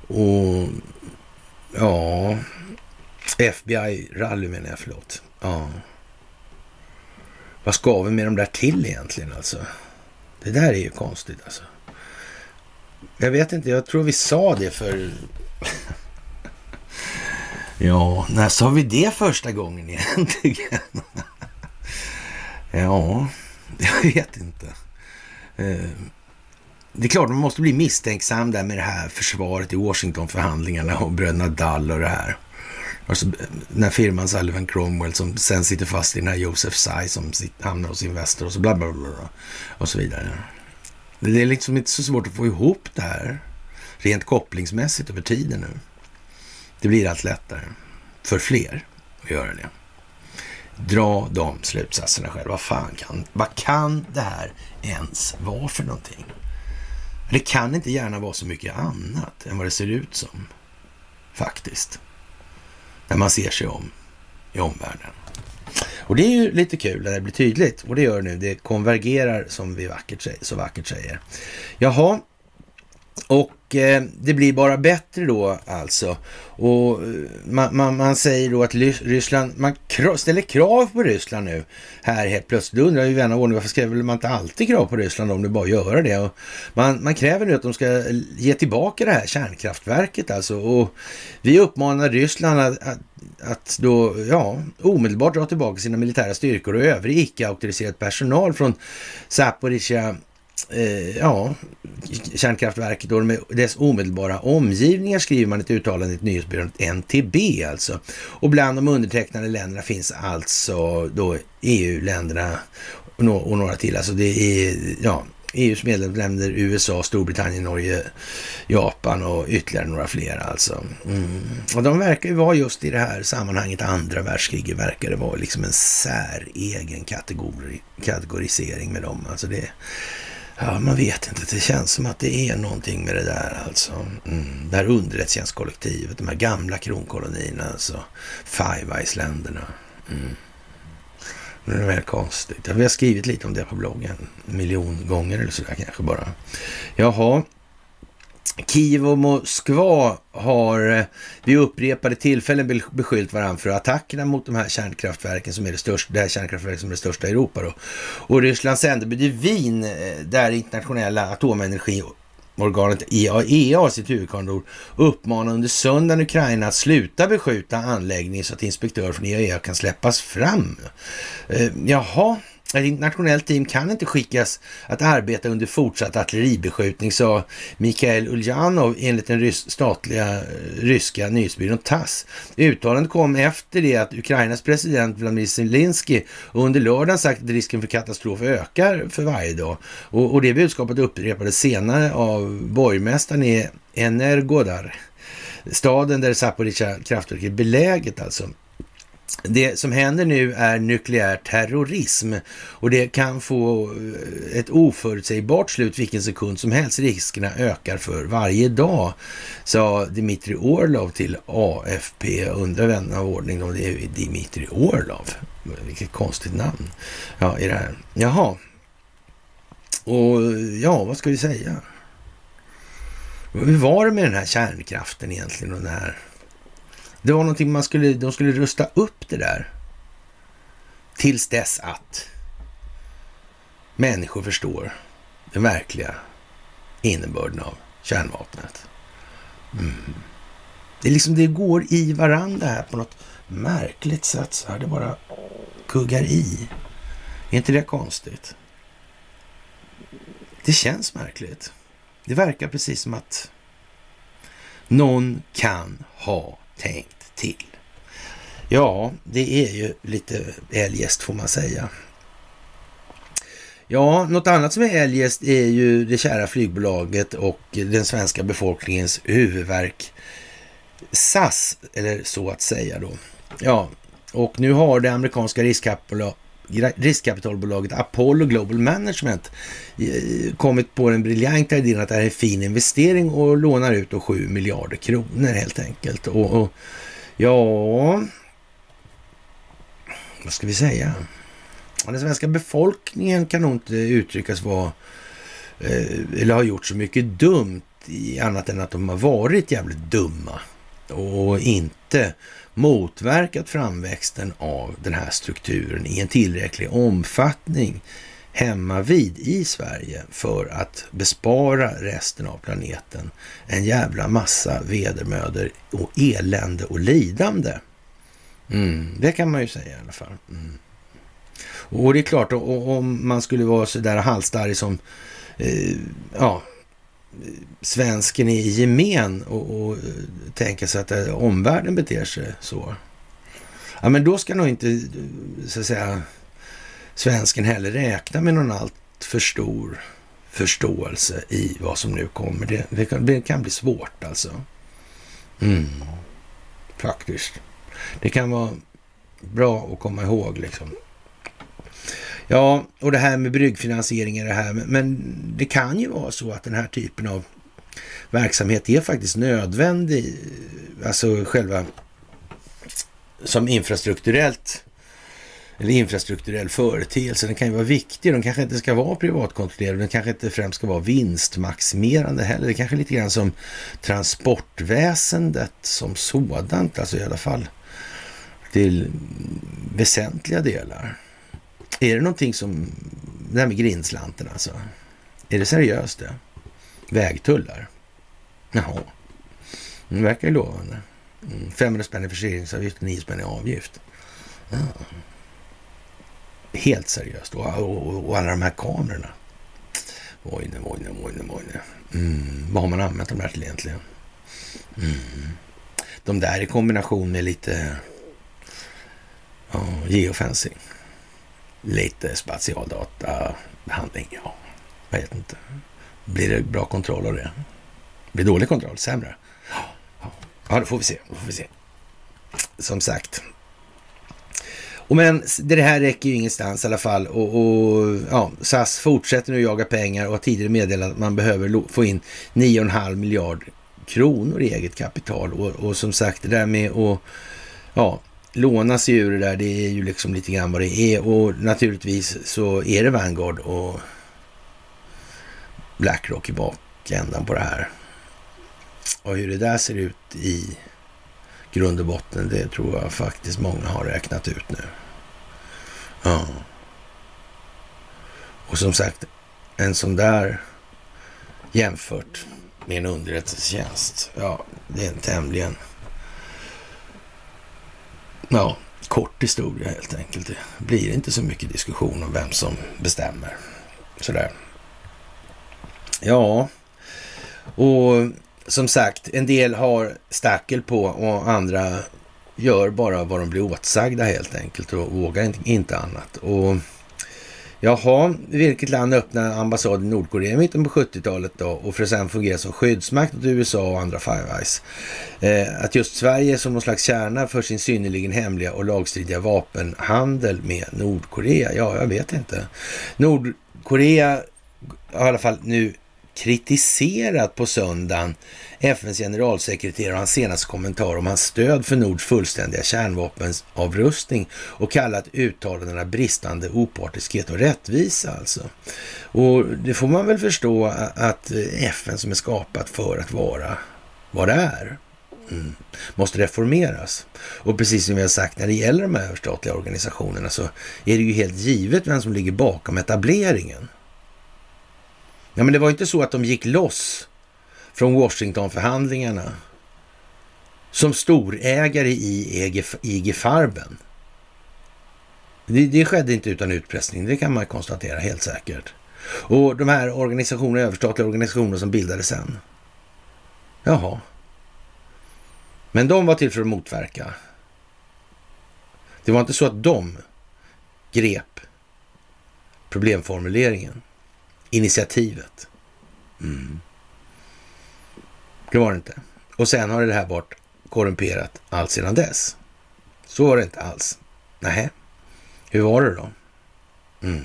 Och ja, FBI-rally menar jag, förlåt. Ja. Vad ska vi med dem där till egentligen alltså? Det där är ju konstigt alltså. Jag vet inte, jag tror vi sa det för... (laughs) ja, när sa vi det första gången egentligen? (laughs) ja, jag vet inte. Eh, det är klart, man måste bli misstänksam där med det här försvaret i Washington-förhandlingarna och bröderna Dall och det här. Alltså, den här firman Sullivan Cromwell som sen sitter fast i den här Josef Tsai som hamnar hos Investor och så bla bla bla och så vidare. Det är liksom inte så svårt att få ihop det här rent kopplingsmässigt över tiden nu. Det blir allt lättare för fler att göra det. Dra de slutsatserna själv. Vad fan kan, vad kan det här ens vara för någonting? Det kan inte gärna vara så mycket annat än vad det ser ut som. Faktiskt när man ser sig om i omvärlden. Och det är ju lite kul när det blir tydligt och det gör det nu. Det konvergerar som vi vackert, så vackert säger. Jaha, och eh, det blir bara bättre då alltså. Och eh, man, man, man säger då att Ryssland, man ställer krav på Ryssland nu här helt plötsligt. Då undrar ju vän av ordning varför skriver man inte alltid krav på Ryssland om det bara gör det? Och man, man kräver nu att de ska ge tillbaka det här kärnkraftverket alltså. Och vi uppmanar Ryssland att, att, att då, ja, omedelbart dra tillbaka sina militära styrkor och övrig icke-auktoriserad personal från Zaporizjzja eh, ja, kärnkraftverket och dess omedelbara omgivningar skriver man ett uttalande i ett nyhetsbyrån NTB alltså. Och bland de undertecknade länderna finns alltså då EU-länderna och några till. Alltså det är, ja, EUs medlemsländer, USA, Storbritannien, Norge, Japan och ytterligare några fler alltså. Mm. Och de verkar ju vara just i det här sammanhanget, andra världskriget verkar det vara liksom en säregen kategori, kategorisering med dem. Alltså det, ja man vet inte, det känns som att det är någonting med det där alltså. Mm. Det här underrättelsetjänstkollektivet, de här gamla kronkolonierna alltså. Five Eyes-länderna. Mm. Det är väl konstigt. Vi har skrivit lite om det på bloggen. En miljon gånger eller sådär kanske bara. Jaha. Kiev och Moskva har eh, vid upprepade tillfällen beskyllt varandra för attackerna mot de här kärnkraftverken som är det största, det här kärnkraftverket som är det största i Europa. Då. Och Rysslands sändebud i Wien, eh, där internationella atomenergiorganet IAEA har sitt huvudkontor uppmanar under söndagen Ukraina att sluta beskjuta anläggningen så att inspektörer från IAEA kan släppas fram. Eh, jaha, ett internationellt team kan inte skickas att arbeta under fortsatt artilleribeskjutning, sa Mikhail Uljanov enligt den rys statliga eh, ryska nyhetsbyrån TASS. Uttalandet kom efter det att Ukrainas president Vladimir Zelensky under lördagen sagt att risken för katastrof ökar för varje dag. Och, och det budskapet upprepades senare av borgmästaren i Energodar, staden där Zaporizjzja kraftverk är beläget alltså. Det som händer nu är nukleär terrorism och det kan få eh, ett oförutsägbart slut vilken sekund som helst. Riskerna ökar för varje dag, sa Dimitri Orlov till AFP. Undrar vän av ordning om det är Dimitri Orlov. Vilket konstigt namn. Ja, i det här. Jaha. Och ja, vad ska vi säga? Hur var det med den här kärnkraften egentligen och den här det var någonting man skulle, de skulle rusta upp det där. Tills dess att människor förstår den verkliga innebörden av kärnvapnet. Mm. Det är liksom, det går i varandra här på något märkligt sätt så här. Det bara kuggar i. Är inte det konstigt? Det känns märkligt. Det verkar precis som att någon kan ha tänkt till. Ja, det är ju lite eljest får man säga. Ja, något annat som är eljest är ju det kära flygbolaget och den svenska befolkningens huvudverk SAS, eller så att säga då. Ja, och nu har det amerikanska riskkapitalbolaget Apollo Global Management eh, kommit på den briljanta idén att det här är en fin investering och lånar ut 7 miljarder kronor helt enkelt. Och, och Ja, vad ska vi säga? Den svenska befolkningen kan nog inte uttryckas vara eh, eller har gjort så mycket dumt annat än att de har varit jävligt dumma och inte motverkat framväxten av den här strukturen i en tillräcklig omfattning hemma vid i Sverige för att bespara resten av planeten en jävla massa vedermöder och elände och lidande. Mm, det kan man ju säga i alla fall. Mm. Och det är klart, om man skulle vara så där halsstarrig som eh, ja, svensken i gemen och, och eh, tänka sig att eh, omvärlden beter sig så. Ja, men då ska nog inte eh, så att säga svensken heller räkna med någon allt för stor förståelse i vad som nu kommer. Det, det, kan, det kan, bli svårt alltså. Mm. Faktiskt. Det kan vara bra att komma ihåg liksom. Ja, och det här med bryggfinansiering är det här, men det kan ju vara så att den här typen av verksamhet är faktiskt nödvändig, alltså själva som infrastrukturellt eller infrastrukturell företeelse. Den kan ju vara viktig. Den kanske inte ska vara privatkontrollerad. Den kanske inte främst ska vara vinstmaximerande heller. Det kanske är lite grann som transportväsendet som sådant, alltså i alla fall till väsentliga delar. Är det någonting som, det här med grindslanten alltså, är det seriöst det? Vägtullar? Jaha, det verkar ju lovande. Mm, 500 spänn i förseningsavgift, 9 spänn i avgift. Ja helt seriöst. Och, och, och, alla de här kamerorna. Oj, oj, oj, oj, oj. Mm. Vad har man använt de där till egentligen? Mm. De där i kombination med lite ja, geofencing. Lite specialdatabehandling. ja. Jag vet inte. Blir det bra kontroll av det? Blir dålig kontroll? Sämre? Ja, det får vi se. Får vi se. Som sagt. Och men det här räcker ju ingenstans i alla fall. Och, och ja, SAS fortsätter nu jaga pengar och har tidigare meddelat att man behöver få in 9,5 miljard kronor i eget kapital. Och, och, som sagt, det där med att ja, låna sig ur det där, det är ju liksom lite grann vad det är. Och naturligtvis så är det Vanguard och Blackrock i bakändan på det här. Och hur det där ser ut i grund och botten, det tror jag faktiskt många har räknat ut nu. Ja. Och som sagt, en sån där jämfört med en underrättelsetjänst, ja, det är en tämligen ja, kort historia helt enkelt. Det blir inte så mycket diskussion om vem som bestämmer. Sådär. Ja, och som sagt, en del har stackel på och andra gör bara vad de blir åtsagda helt enkelt och vågar inte annat. Och Jaha, vilket land öppnade ambassaden i Nordkorea i mitten på 70-talet då och för att sedan fungera som skyddsmakt åt USA och andra Five Eyes. Eh, att just Sverige som någon slags kärna för sin synnerligen hemliga och lagstridiga vapenhandel med Nordkorea? Ja, jag vet inte. Nordkorea har i alla fall nu kritiserat på söndagen FNs generalsekreterare och hans senaste kommentar om hans stöd för Nords fullständiga kärnvapenavrustning och kallat uttalandena bristande opartiskhet och rättvisa alltså. Och det får man väl förstå att FN som är skapat för att vara vad det är. Mm. måste reformeras. Och precis som vi har sagt när det gäller de här överstatliga organisationerna så är det ju helt givet vem som ligger bakom etableringen. Ja, men det var inte så att de gick loss från Washingtonförhandlingarna som storägare i IG, IG Farben. Det, det, skedde inte utan utpressning, det kan man konstatera helt säkert. Och de här organisationerna, överstatliga organisationer som bildades sen. Jaha. Men de var till för att motverka. Det var inte så att de grep problemformuleringen initiativet. Mm. Det var det inte. Och sen har det här varit korrumperat allt sedan dess. Så var det inte alls. Nej, hur var det då? Mm.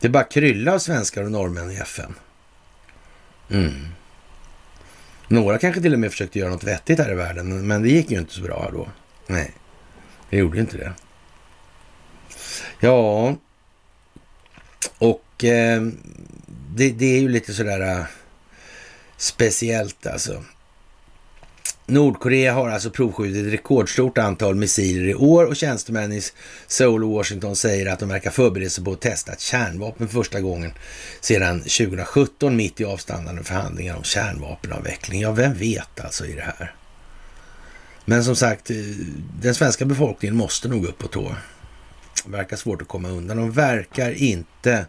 Det bara krylla av svenskar och norrmän i FN. Mm. Några kanske till och med försökte göra något vettigt här i världen, men det gick ju inte så bra då. Nej, det gjorde inte det. Ja, och eh, det, det, är ju lite sådär eh, speciellt alltså. Nordkorea har alltså provskjutit ett rekordstort antal missiler i år och tjänstemän i Seoul och Washington säger att de verkar förbereda sig på att testa ett kärnvapen första gången sedan 2017 mitt i avstannande förhandlingar om kärnvapenavveckling. Ja, vem vet alltså i det här? Men som sagt, eh, den svenska befolkningen måste nog upp på tå. Verkar svårt att komma undan. De verkar inte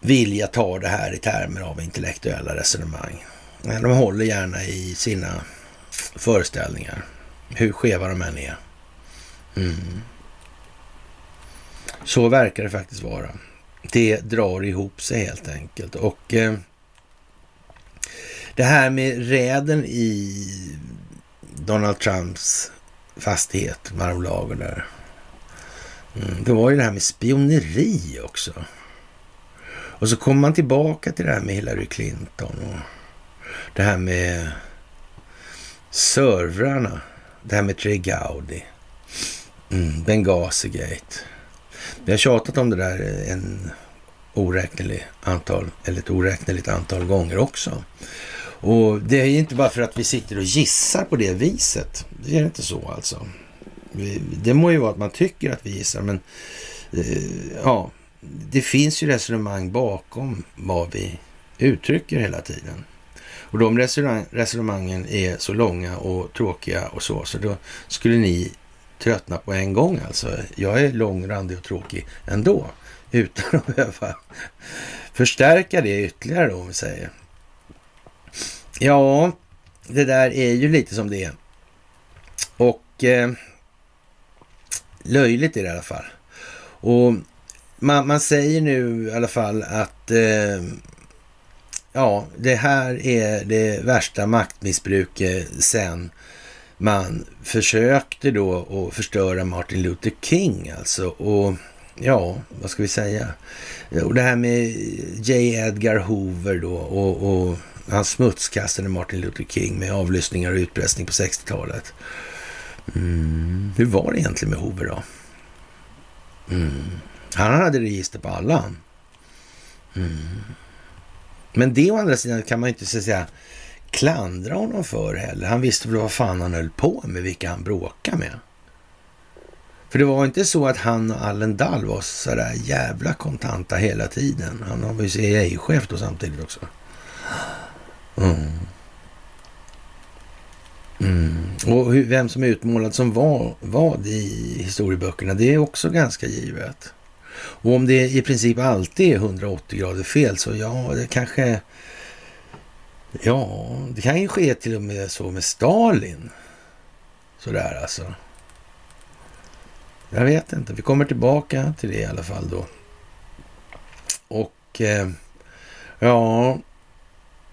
vilja ta det här i termer av intellektuella resonemang. De håller gärna i sina föreställningar, hur skeva de än är. Mm. Så verkar det faktiskt vara. Det drar ihop sig helt enkelt. Och eh, det här med räden i Donald Trumps fastighet, Mar-a-Lago där. Mm, det var ju det här med spioneri också. Och så kommer man tillbaka till det här med Hillary Clinton och det här med servrarna. Det här med Trey Gowdy. Mm, Benghazi-gate. Vi har tjatat om det där en oräknelig antal, eller ett oräkneligt antal gånger också. Och det är inte bara för att vi sitter och gissar på det viset. Det är inte så alltså. Det må ju vara att man tycker att vi gissar, men eh, ja, det finns ju resonemang bakom vad vi uttrycker hela tiden. Och de resonemangen är så långa och tråkiga och så, så då skulle ni tröttna på en gång alltså. Jag är långrandig och tråkig ändå, (laughs) utan att behöva förstärka det ytterligare då, om vi säger. Ja, det där är ju lite som det är. Och eh, löjligt är det i alla fall. Och man, man säger nu i alla fall att eh, ja, det här är det värsta maktmissbruket sen man försökte då att förstöra Martin Luther King alltså. Och ja, vad ska vi säga? Och det här med J. Edgar Hoover då och, och han smutskastade Martin Luther King med avlyssningar och utpressning på 60-talet. Mm. Hur var det egentligen med Hoover då? Mm. Han hade register på alla. Mm. Men det å andra sidan kan man ju inte så att säga klandra honom för heller. Han visste väl vad fan han höll på med, vilka han bråkade med. För det var inte så att han och Allen Dall var sådär jävla kontanta hela tiden. Han var ju CIA-chef då samtidigt också. Mm. Mm. Och hur, vem som är utmålad som vad, vad i historieböckerna, det är också ganska givet. Och om det i princip alltid är 180 grader fel så ja, det kanske... Ja, det kan ju ske till och med så med Stalin. Sådär alltså. Jag vet inte. Vi kommer tillbaka till det i alla fall då. Och eh, ja,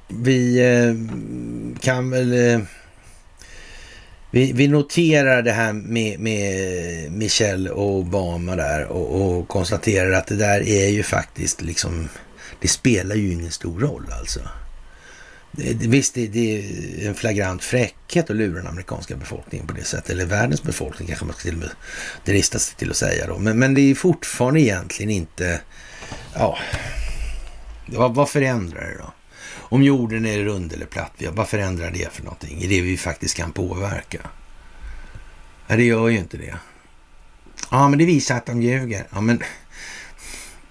vi eh, kan väl... Eh, vi, vi, noterar det här med, med Michelle Obama där och, och, konstaterar att det där är ju faktiskt liksom, det spelar ju ingen stor roll alltså. Visst, det, det, är en flagrant fräckhet att lura den amerikanska befolkningen på det sättet, eller världens befolkning kanske man ska till och med drista sig till att säga då. Men, men det är fortfarande egentligen inte, ja, vad, vad förändrar det då? Om jorden är rund eller platt, vad förändrar det för någonting i det vi faktiskt kan påverka? Ja, det gör ju inte det. Ja, men det visar att de ljuger. Ja, men...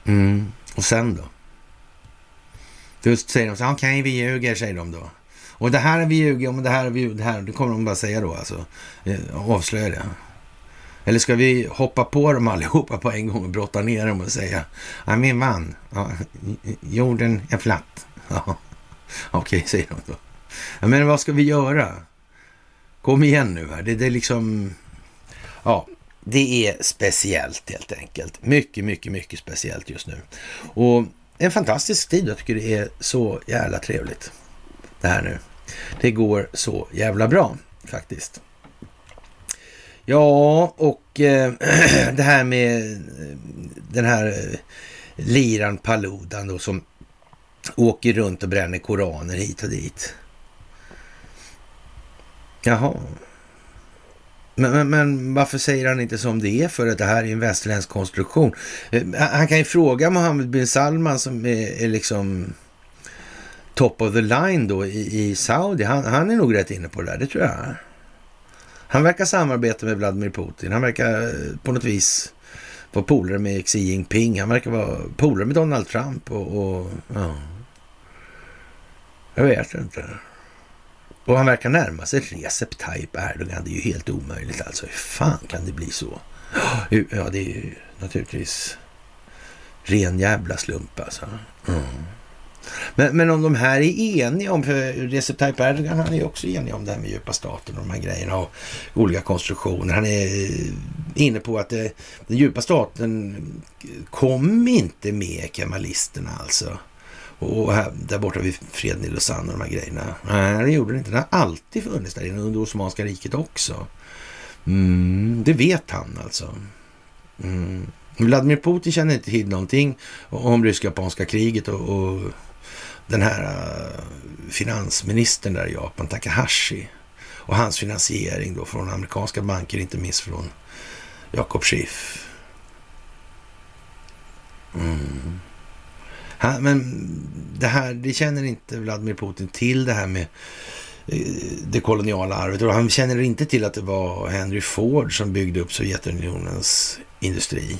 Mm. Och sen då? Då säger de så okej, okay, vi ljuger, säger de då. Och det här har vi ljugit om, det här har vi det här. Det kommer de bara säga då alltså. Eh, avslöja det. Eller ska vi hoppa på dem allihopa på en gång och brotta ner dem och säga, ja min man, ja, jorden är platt. Ja. (laughs) Okej, säger de då. Men vad ska vi göra? Kom igen nu här. Det, det är liksom... Ja, det är speciellt helt enkelt. Mycket, mycket, mycket speciellt just nu. Och en fantastisk tid. Jag tycker det är så jävla trevligt det här nu. Det går så jävla bra faktiskt. Ja, och eh, (clears throat) det här med eh, den här eh, liran Paludan då som åker runt och bränner koraner hit och dit. Jaha. Men, men, men, varför säger han inte som det är för att det här är en västerländsk konstruktion? Eh, han kan ju fråga Mohammed bin Salman som är, är liksom top of the line då i, i Saudi. Han, han, är nog rätt inne på det där, det tror jag. Han verkar samarbeta med Vladimir Putin. Han verkar eh, på något vis vara polare med Xi Jinping. Han verkar vara polare med Donald Trump och, och ja. Jag vet inte. Och han verkar närma sig Recep Tayyip Erdogan. Det är ju helt omöjligt alltså. Hur fan kan det bli så? Ja, det är ju naturligtvis ren jävla slump alltså. Mm. Men, men om de här är eniga om, för Recep Tayyip Erdogan han är ju också enig om det här med djupa staten och de här grejerna och olika konstruktioner. Han är inne på att det, den djupa staten kom inte med kemalisterna alltså. Och här, där borta vid freden i Lausanne och de här grejerna. Nej, det gjorde det inte. Det har alltid funnits där inne under Osmanska riket också. Mm, det vet han alltså. Mm. Vladimir Putin känner inte till någonting om rysk-japanska kriget och, och, den här äh, finansministern där i Japan, Takahashi, och hans finansiering då från amerikanska banker, inte minst från Jakob Schiff. Mm. Han, men det här, det känner inte Vladimir Putin till det här med eh, det koloniala arvet. Och han känner inte till att det var Henry Ford som byggde upp Sovjetunionens industri.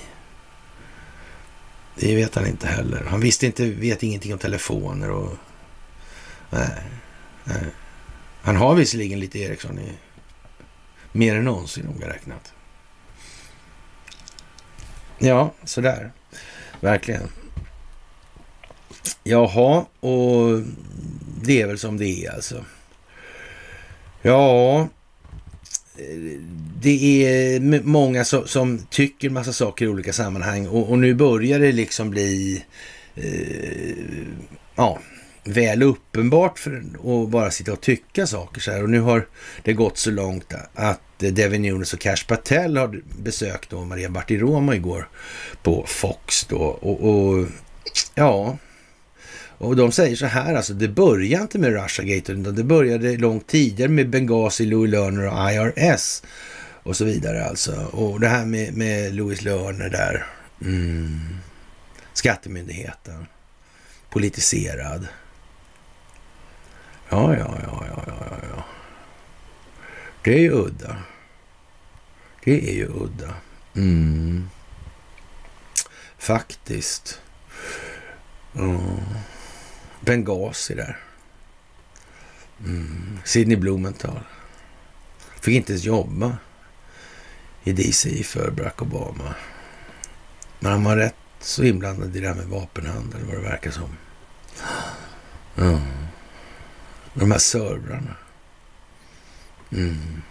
Det vet han inte heller. Han visste inte, vet ingenting om telefoner och... Nej, nej. Han har visserligen lite Ericsson i mer än någonsin noga räknat. Ja, sådär. Verkligen. Jaha, och det är väl som det är alltså. Ja, det är många som, som, tycker massa saker i olika sammanhang och, och nu börjar det liksom bli eh, ja, väl uppenbart för att bara sitta och tycka saker så här. Och nu har det gått så långt att Devin Nunes och Cash Patel har besökt då Maria Bartiromo igår på Fox då. Och, och ja, och de säger så här, alltså det började inte med Russiagate, utan det började långt tidigare med Benghazi, Louis Lerner och IRS och så vidare alltså. Och det här med, med Louis Lerner där, mm. skattemyndigheten, politiserad. Ja, ja, ja, ja, ja, ja. Det är ju udda. Det är ju udda. Mm. Faktiskt. Mm. Benghazi där. Mm. Sidney Blumenthal. Fick inte ens jobba i DC för Barack Obama. Men han var rätt så inblandad i det här med vapenhandel vad det verkar som. Mm. De här servrarna. Mm.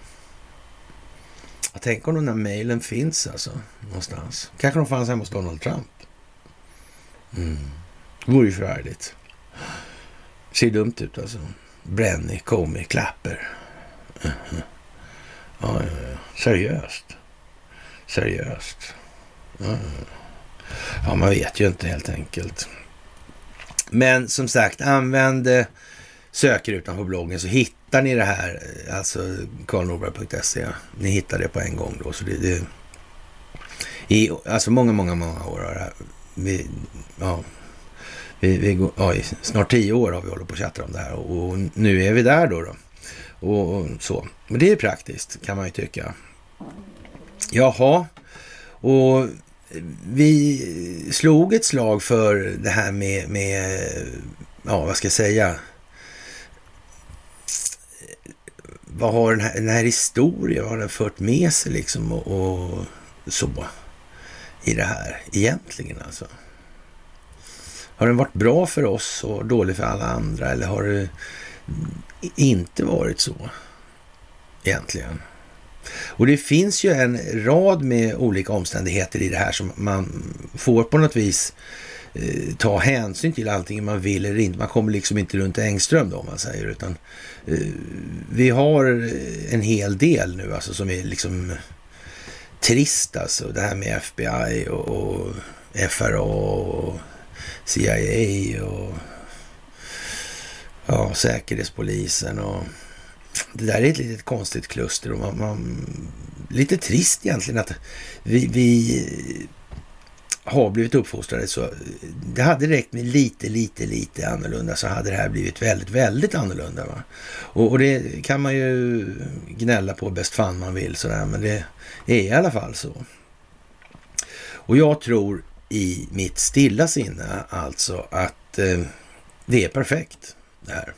Jag tänker om de där mejlen finns alltså någonstans. Kanske de fanns hemma hos Donald Trump. Mm. Det vore ju förargligt. Ser dumt ut alltså. Brenny, Comey, Clapper. Uh mhm. -huh. ja, ja, ja. Seriöst. Seriöst. Ja, ja, man vet ju inte helt enkelt. Men som sagt, använd eh, sökrutan på bloggen så hittar ni det här, eh, alltså karlnorberg.se. Ni hittar det på en gång då. Så det, det, I alltså många, många, många år har det här, vi, ja, vi, vi, ja, snart tio år har vi hållit på att chatta om det här och, nu är vi där då. då. Och, och, så. Men det är praktiskt kan man ju tycka. Jaha, och vi slog ett slag för det här med, med ja vad ska jag säga, vad har den här, den här historien, vad har den fört med sig liksom och, och så i det här egentligen alltså? Har den varit bra för oss och dålig för alla andra eller har det inte varit så egentligen? Och det finns ju en rad med olika omständigheter i det här som man får på något vis eh, ta hänsyn till antingen man vill eller inte. Man kommer liksom inte runt Engström då om man säger utan eh, vi har eh, en hel del nu alltså som är liksom trist alltså. Det här med FBI och, och FRA och CIA och ja, Säkerhetspolisen och det där är ett litet konstigt kluster och man, man lite trist egentligen att vi, vi har blivit uppfostrade så det hade räckt med lite, lite, lite annorlunda så hade det här blivit väldigt, väldigt annorlunda. Va? Och, och det kan man ju gnälla på bäst fan man vill sådär, men det är i alla fall så. Och jag tror i mitt stilla sinne alltså att eh, det är perfekt det här.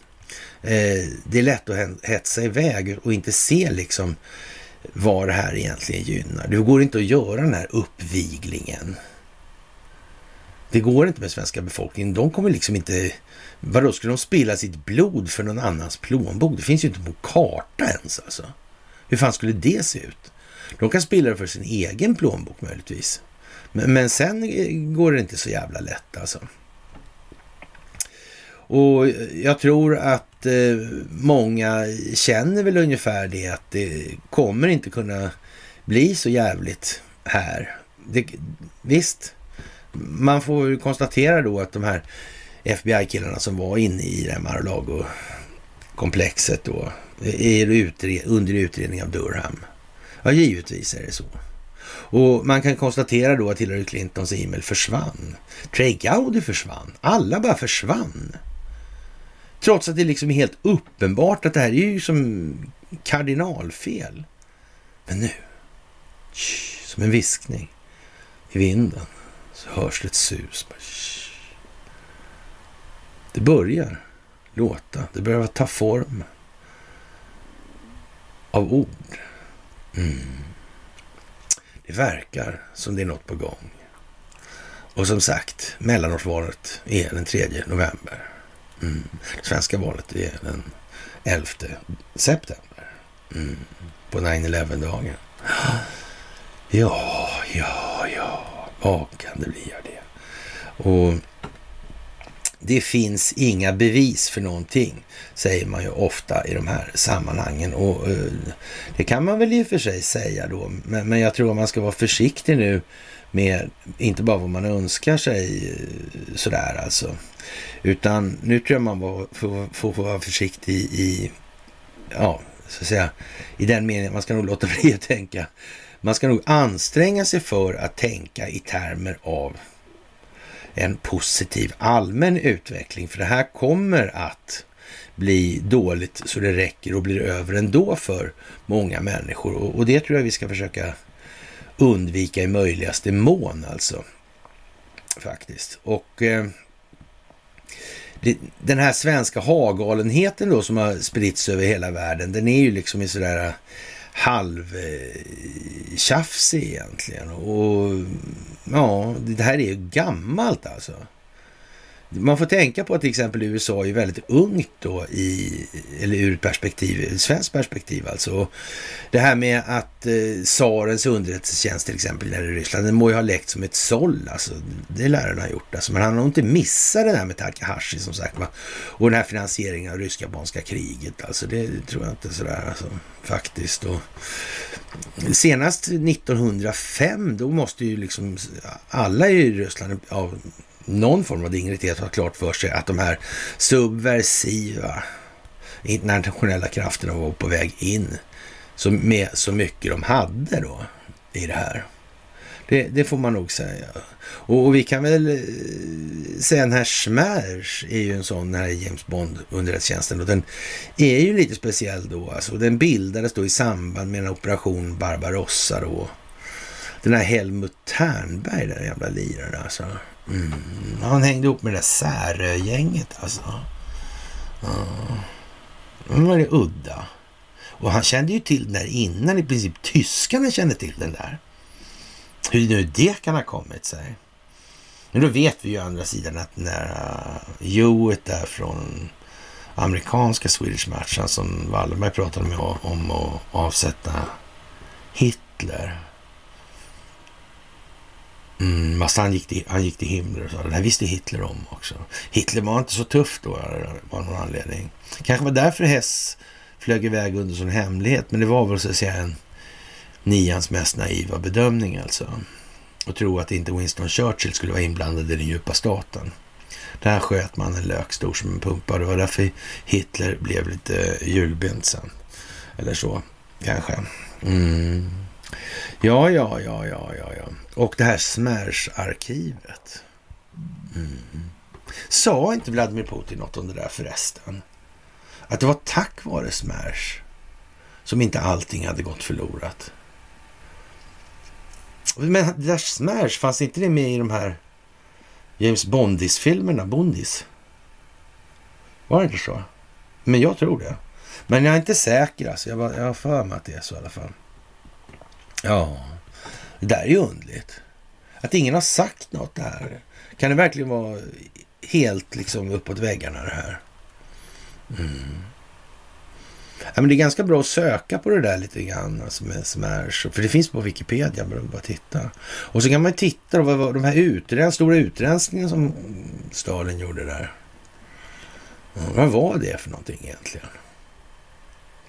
Eh, det är lätt att hetsa iväg och inte se liksom vad det här egentligen gynnar. Det går inte att göra den här uppviglingen. Det går inte med svenska befolkningen. De kommer liksom inte... Vadå, skulle de spilla sitt blod för någon annans plånbok? Det finns ju inte på karta ens alltså. Hur fan skulle det se ut? De kan spilla det för sin egen plånbok möjligtvis. Men, sen går det inte så jävla lätt alltså. Och jag tror att eh, många känner väl ungefär det att det kommer inte kunna bli så jävligt här. Det, visst, man får konstatera då att de här FBI-killarna som var inne i det här Mar-a-Lago-komplexet då är utred under utredning av Durham. Ja, givetvis är det så. Och man kan konstatera då att Hillary Clintons e-mail försvann. Trey Gowdy försvann. Alla bara försvann. Trots att det liksom är helt uppenbart att det här är ju som kardinalfel. Men nu, som en viskning i vinden, så hörs det ett sus. Det börjar låta, det börjar ta form av ord. Mm. Det verkar som det är något på gång. Och som sagt, mellanårsvalet är den 3 november. Mm. Det svenska valet är den 11 september. Mm. På 9-11-dagen. (gasps) Ja, ja, ja, vad kan det bli av det? Och det finns inga bevis för någonting, säger man ju ofta i de här sammanhangen. Och eh, det kan man väl i och för sig säga då, men, men jag tror att man ska vara försiktig nu med, inte bara vad man önskar sig eh, sådär alltså, utan nu tror jag man får, får, får vara försiktig i, ja, så att säga, i den meningen, man ska nog låta (laughs) bli att tänka. Man ska nog anstränga sig för att tänka i termer av en positiv allmän utveckling. För det här kommer att bli dåligt så det räcker och blir över ändå för många människor. Och, det tror jag vi ska försöka undvika i möjligaste mån alltså. Faktiskt. Och eh, den här svenska hagalenheten då som har spritts över hela världen, den är ju liksom i sådär halvtjafsig egentligen. Och ja, det här är ju gammalt alltså. Man får tänka på att till exempel USA är väldigt ungt då i, eller ur perspektiv, svenskt perspektiv alltså. Det här med att eh, tsarens underrättelsetjänst till exempel där i Ryssland, den må ju ha läckt som ett såll alltså. Det lär den ha gjort alltså. Men han har nog inte missat det där med Takahashi som sagt va. Och den här finansieringen av ryska-japanska kriget alltså. Det tror jag inte sådär alltså faktiskt. Och senast 1905 då måste ju liksom alla i Ryssland av någon form av dignitet ha klart för sig att de här subversiva internationella krafterna var på väg in så med så mycket de hade då i det här. Det, det får man nog säga. Och, och, vi kan väl eh, säga den här Smash är ju en sån, den här James Bond underrättelsetjänsten och den är ju lite speciell då. Alltså, den bildades då i samband med en operation Barbarossa då. Den här Helmut Ternberg, den jävla liraren alltså. Mm. Han hängde ihop med det där Särö-gänget alltså. Mm. Det var det udda. Och han kände ju till den där innan i princip tyskarna kände till den där. Hur nu det kan ha kommit sig. Men då vet vi ju å andra sidan att när uh, äh, Hewitt där från amerikanska Swedish Matchen som Wallenberg pratade med om att avsätta Hitler Mm, fast han gick, till, han gick till Himmler och sa det här visste Hitler om också. Hitler var inte så tuff då av någon anledning. Kanske var därför Hess flög iväg under sån hemlighet, men det var väl så att säga en nians mest naiva bedömning alltså. Och tro att inte Winston Churchill skulle vara inblandad i den djupa staten. Där sköt man en lök stor som en pumpa. Det var därför Hitler blev lite hjulbent sen. Eller så, kanske. Mm. Ja, ja, ja, ja, ja, ja. Och det här Smash-arkivet. Mm. Sa inte Vladimir Putin något om det där förresten? Att det var tack vare Smash som inte allting hade gått förlorat. Men det där Smash, fanns inte det med i de här James Bondis-filmerna? Bondis? Var det inte så? Men jag tror det. Men jag är inte säker alltså. Jag, har för mig att det är så i alla fall. Ja, det där är ju underligt. Att ingen har sagt något det här. Kan det verkligen vara helt liksom uppåt väggarna det här? Mm. Ja, men det är ganska bra att söka på det där lite grann, alltså med Smash. För det finns på Wikipedia, man bara titta. Och så kan man titta på de här utrens, stora utrensningen som Stalin gjorde där. Mm, vad var det för någonting egentligen?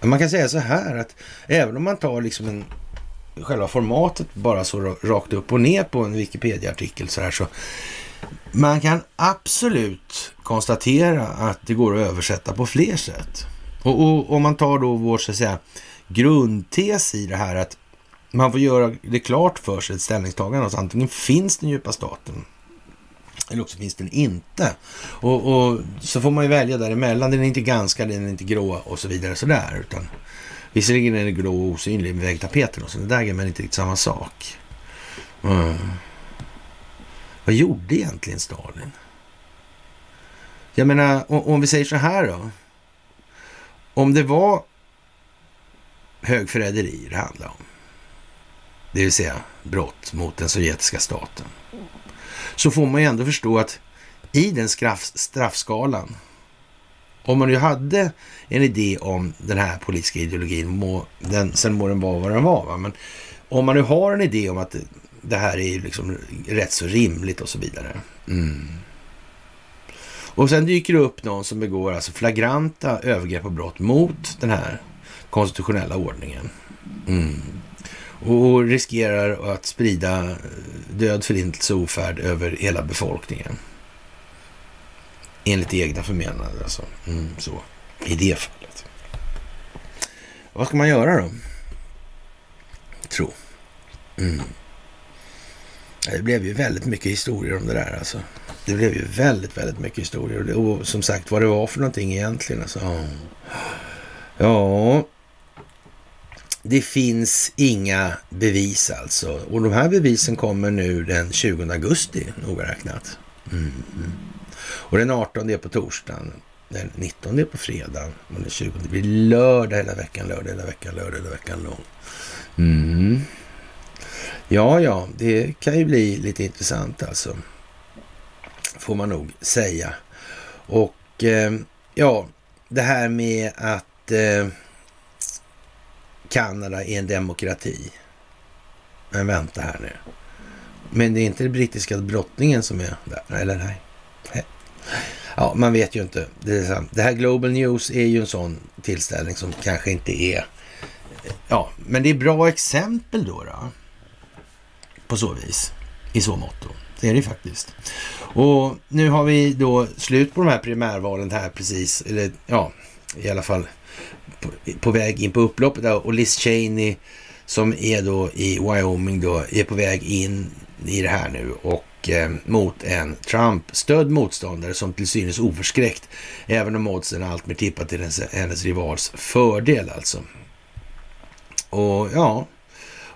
Man kan säga så här att även om man tar liksom en själva formatet bara så rakt upp och ner på en Wikipedia-artikel så här så man kan absolut konstatera att det går att översätta på fler sätt. Och, om man tar då vår så att säga, grundtes i det här att man får göra det klart för sig ett ställningstagande. att antingen finns den djupa staten eller också finns den inte. Och, och, så får man ju välja däremellan. Den är inte ganska, den är inte grå och så vidare sådär. Utan Visserligen är det grå och osynlig med vägtapeten och sådana där men inte riktigt samma sak. Mm. Vad gjorde egentligen Stalin? Jag menar, om vi säger så här då. Om det var högförräderi det handlade om, det vill säga brott mot den sovjetiska staten, så får man ju ändå förstå att i den straffskalan om man ju hade en idé om den här politiska ideologin, må, den, sen må den vara vad den var. Va? Men om man nu har en idé om att det här är liksom rätt så rimligt och så vidare. Mm. Och sen dyker det upp någon som begår alltså flagranta övergrepp och brott mot den här konstitutionella ordningen. Mm. Och riskerar att sprida eh, död, förintelse och ofärd över hela befolkningen. Enligt egna förmenande alltså. Mm, så. I det fallet. Vad ska man göra då? Tro. Mm. Det blev ju väldigt mycket historier om det där alltså. Det blev ju väldigt, väldigt mycket historier. Och som sagt, vad det var för någonting egentligen. Alltså. Ja, det finns inga bevis alltså. Och de här bevisen kommer nu den 20 augusti, noga räknat. Mm. Och den 18 är på torsdagen. Den 19 är på fredag. Och den 20 det blir lördag hela veckan, lördag hela veckan, lördag hela veckan lång. Mm. Ja, ja, det kan ju bli lite intressant alltså. Får man nog säga. Och eh, ja, det här med att eh, Kanada är en demokrati. Men vänta här nu. Men det är inte den brittiska drottningen som är där, eller nej? Ja, man vet ju inte. Det, är det här Global News är ju en sån tillställning som kanske inte är... Ja, men det är bra exempel då. då på så vis. I så mått då. Det är det faktiskt. Och nu har vi då slut på de här primärvalen här precis. Eller ja, i alla fall på, på väg in på upploppet. Där. Och Liz Cheney som är då i Wyoming då är på väg in i det här nu och Eh, mot en Trump-stödd motståndare som till synes oförskräckt, även om oddsen alltmer tippat till hennes, hennes rivals fördel alltså. Och ja,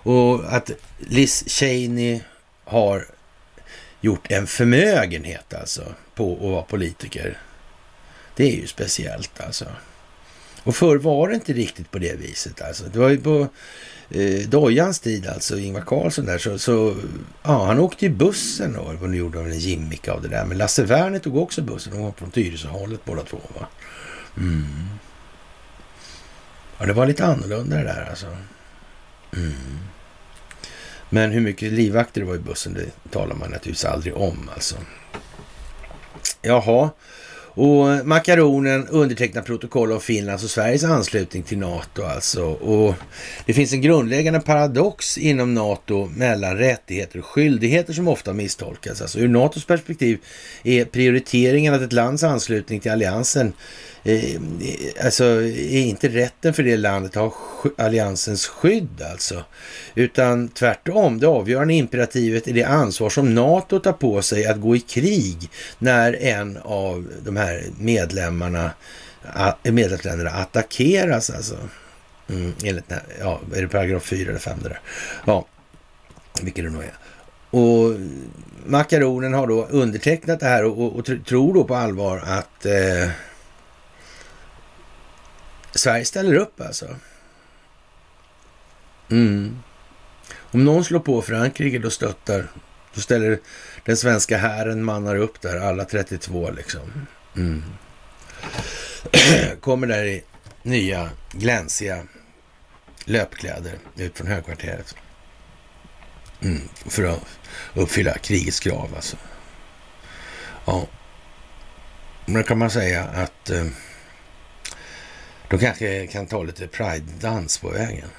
och att Liz Cheney har gjort en förmögenhet alltså på att vara politiker. Det är ju speciellt alltså. Och förr var det inte riktigt på det viset alltså. Det var ju på eh, Dojans tid alltså, Ingvar Carlsson där, så, så ja, han åkte ju bussen och nu gjorde de en gimmick av det där. Men Lasse Werner tog också bussen, de var från Tyresöhållet båda två va. Mm. Ja, det var lite annorlunda det där alltså. Mm. Men hur mycket livvakter det var i bussen, det talar man naturligtvis aldrig om alltså. Jaha, och makaronen undertecknar protokoll om Finlands alltså och Sveriges anslutning till NATO alltså. Och det finns en grundläggande paradox inom NATO mellan rättigheter och skyldigheter som ofta misstolkas. Alltså ur NATOs perspektiv är prioriteringen att ett lands anslutning till alliansen Eh, alltså är inte rätten för det landet har alliansens skydd alltså. Utan tvärtom, det avgörande imperativet är det ansvar som NATO tar på sig att gå i krig när en av de här medlemmarna, medlemsländerna attackeras alltså. Mm, enligt, ja, är det paragraf 4 eller 5 det där? Ja, vilket det nog är. Och makaronen har då undertecknat det här och, och, och tror då på allvar att eh, Sverige ställer upp alltså. Mm. Om någon slår på Frankrike då stöttar, då ställer den svenska hären mannar upp där, alla 32 liksom. Mm. (clears throat) Kommer där i nya glänsiga löpkläder ut från högkvarteret. Mm. För att uppfylla krigets krav alltså. Ja. Men då kan man säga att eh, då de kanske kan ta lite pride-dans på vägen.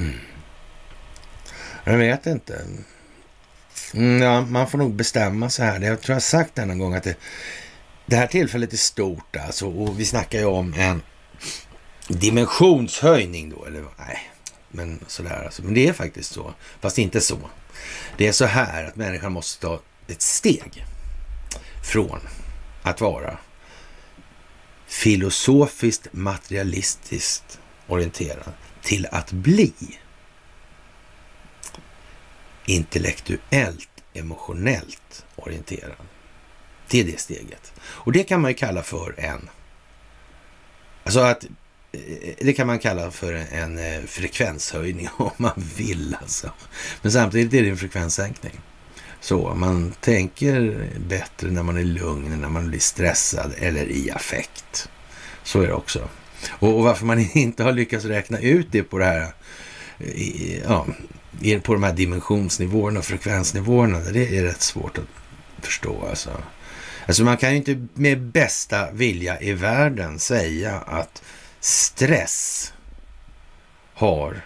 Mm. Jag vet inte. Mm, ja, man får nog bestämma sig här. Jag tror jag har sagt det någon gång att det, det här tillfället är stort alltså. Och vi snackar ju om en dimensionshöjning då. Eller nej, men sådär alltså. Men det är faktiskt så. Fast inte så. Det är så här att människan måste ta ett steg från att vara filosofiskt materialistiskt orienterad till att bli intellektuellt emotionellt orienterad. Det är det steget. Och det kan man ju kalla för en... Alltså att eh, det kan man kalla för en eh, frekvenshöjning (laughs) om man vill alltså. Men samtidigt är det en frekvenssänkning. Så man tänker bättre när man är lugn, när man blir stressad eller i affekt. Så är det också. Och, och varför man (laughs) inte har lyckats räkna ut det på det här, eh, i, ja, på de här dimensionsnivåerna och frekvensnivåerna, det är rätt svårt att förstå alltså. Alltså man kan ju inte med bästa vilja i världen säga att stress har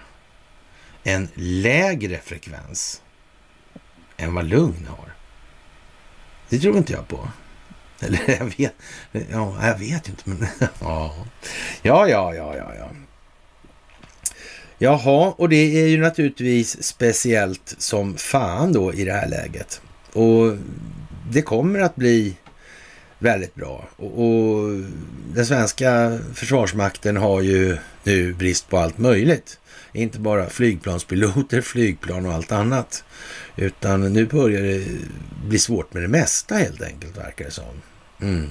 en lägre frekvens än vad lugn har. Det tror inte jag på. Eller jag vet, ja, jag vet inte, men (laughs) ja. Ja, ja, ja, ja, ja. Jaha, och det är ju naturligtvis speciellt som fan då i det här läget. Och det kommer att bli väldigt bra. Och, och den svenska försvarsmakten har ju nu brist på allt möjligt. Inte bara flygplanspiloter, (laughs) flygplan och allt annat. Utan nu börjar det bli svårt med det mesta helt enkelt, verkar det som. Mm.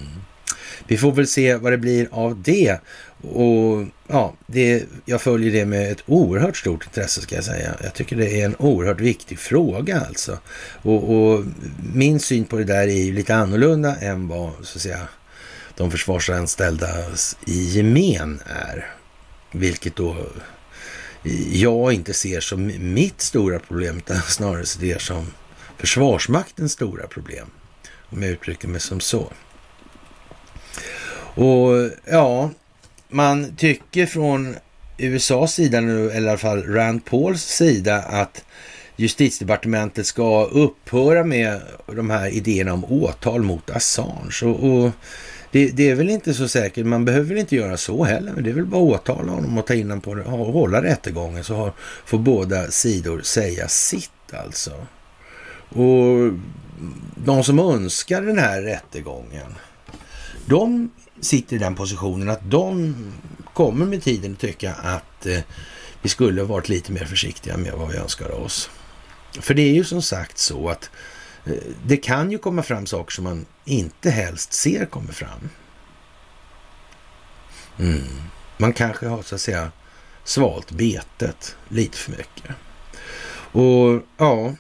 Vi får väl se vad det blir av det. Och ja, det, jag följer det med ett oerhört stort intresse ska jag säga. Jag tycker det är en oerhört viktig fråga alltså. Och, och min syn på det där är ju lite annorlunda än vad så att säga de försvarsanställda i gemen är. Vilket då jag inte ser som mitt stora problem, utan (laughs) snarare ser som Försvarsmaktens stora problem. Om jag uttrycker mig som så. Och ja, man tycker från USAs sida nu, eller i alla fall Rand Pauls sida, att justitiedepartementet ska upphöra med de här idéerna om åtal mot Assange. Och, och det, det, är väl inte så säkert, man behöver väl inte göra så heller, men det är väl bara att åtala honom och ta in honom på det, och hålla rättegången så har, får båda sidor säga sitt alltså. Och de som önskar den här rättegången, de sitter i den positionen att de kommer med tiden att tycka att eh, vi skulle ha varit lite mer försiktiga med vad vi önskar oss. För det är ju som sagt så att eh, det kan ju komma fram saker som man inte helst ser kommer fram. Mm. Man kanske har så att säga svalt betet lite för mycket. Och ja,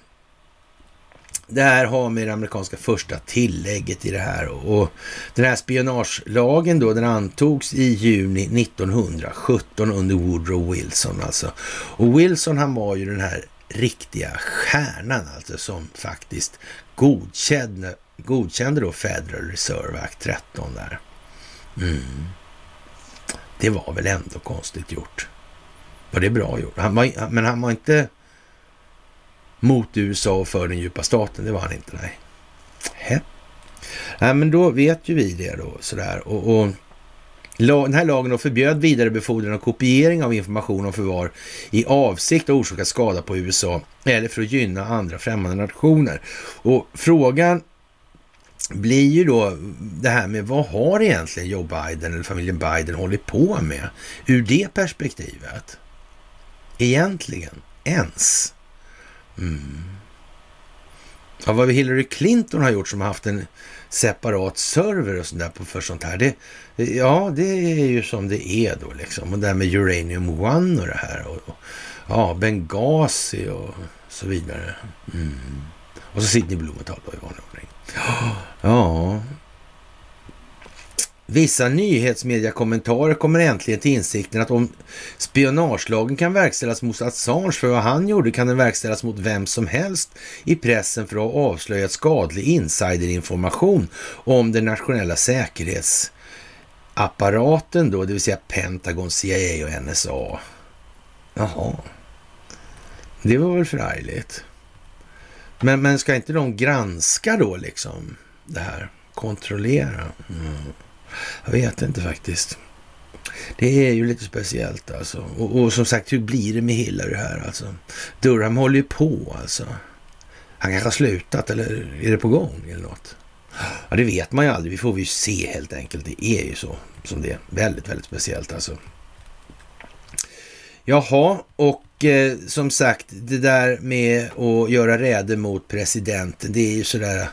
det här har med det amerikanska första tillägget i det här och den här spionagelagen då, den antogs i juni 1917 under Woodrow Wilson alltså. Och Wilson han var ju den här riktiga stjärnan alltså som faktiskt godkände, godkände då Federal Reserve Act 13 där. Mm. Det var väl ändå konstigt gjort. Var det bra gjort? Han var, men han var inte mot USA och för den djupa staten. Det var han inte, nej. Hä? Nej, men då vet ju vi det då sådär. Och, och den här lagen förbjöd vidarebefordran och kopiering av information om förvar i avsikt att orsaka skada på USA eller för att gynna andra främmande nationer. Och frågan blir ju då det här med vad har egentligen Joe Biden eller familjen Biden hållit på med ur det perspektivet? Egentligen ens. Mm. Ja, vad Hillary Clinton har gjort som har haft en separat server och sånt där för sånt här. Det, ja, det är ju som det är då liksom. Och det här med Uranium One och det här. Och, och ja, Benghazi och så vidare. Mm. Och så Sidney Blumenthal då i vanlig ordning. (gasps) Ja, Vissa nyhetsmediakommentarer kommer äntligen till insikten att om spionagelagen kan verkställas mot Assange för vad han gjorde kan den verkställas mot vem som helst i pressen för att ha avslöjat skadlig insiderinformation om den nationella säkerhetsapparaten då, det vill säga Pentagon, CIA och NSA. Jaha. Det var väl förargligt. Men, men ska inte de granska då liksom det här? Kontrollera? Mm. Jag vet inte faktiskt. Det är ju lite speciellt alltså. Och, och, som sagt, hur blir det med Hillary här alltså? Durham håller ju på alltså. Han kanske har slutat eller är det på gång eller något? Ja, det vet man ju aldrig. Vi får ju se helt enkelt. Det är ju så som det är. Väldigt, väldigt speciellt alltså. Jaha, och eh, som sagt, det där med att göra räder mot presidenten, det är ju sådär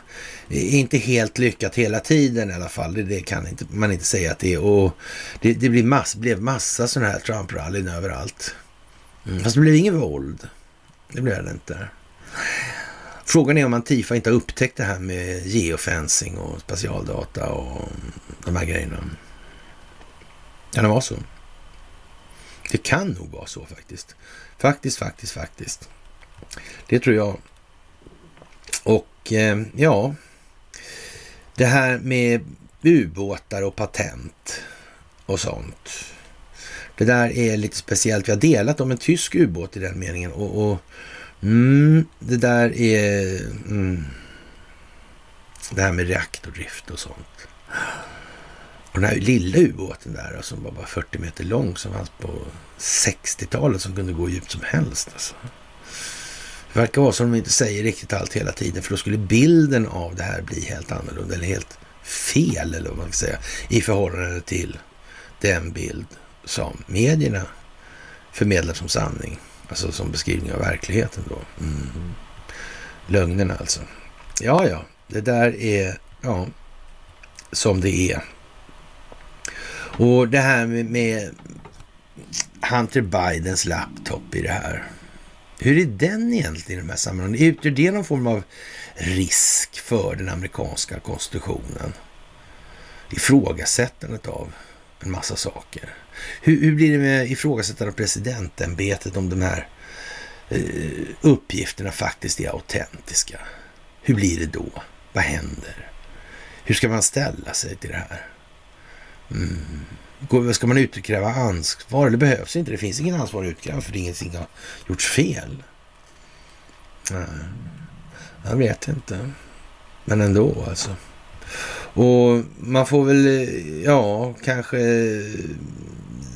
Eh, inte helt lyckat hela tiden i alla fall. Det, det kan inte, man inte säga att det är. Och det, det blir mass, blev massa sådana här Trump-rallyn överallt. Mm. Fast det blev inget våld. Det blev det inte. Frågan är om Antifa inte har upptäckt det här med geofencing och specialdata och de här grejerna. Kan det vara så? Det kan nog vara så faktiskt. Faktiskt, faktiskt, faktiskt. Det tror jag. Och eh, ja, det här med ubåtar och patent och sånt. Det där är lite speciellt. Vi har delat om en tysk ubåt i den meningen. Och, och mm, det där är... Mm, det här med reaktordrift och sånt. Och den här lilla ubåten där som var bara 40 meter lång som fanns på 60-talet som kunde gå hur djupt som helst. Alltså. Det verkar vara som de inte säger riktigt allt hela tiden för då skulle bilden av det här bli helt annorlunda eller helt fel eller vad man ska säga i förhållande till den bild som medierna förmedlar som sanning. Alltså som beskrivning av verkligheten då. Mm. Lögnerna alltså. Ja, ja, det där är ja, som det är. Och det här med, med Hunter Bidens laptop i det här. Hur är den egentligen i de här sammanhangen? Utgör det någon form av risk för den amerikanska konstitutionen? Ifrågasättandet av en massa saker. Hur, hur blir det med ifrågasättandet av presidentämbetet om de här eh, uppgifterna faktiskt är autentiska? Hur blir det då? Vad händer? Hur ska man ställa sig till det här? Mm. Ska man utkräva ansvar? eller behövs inte. Det finns ingen ansvar att utkräva för ingenting har gjorts fel. Nej. Jag vet inte. Men ändå alltså. Och man får väl, eh, ja, kanske eh,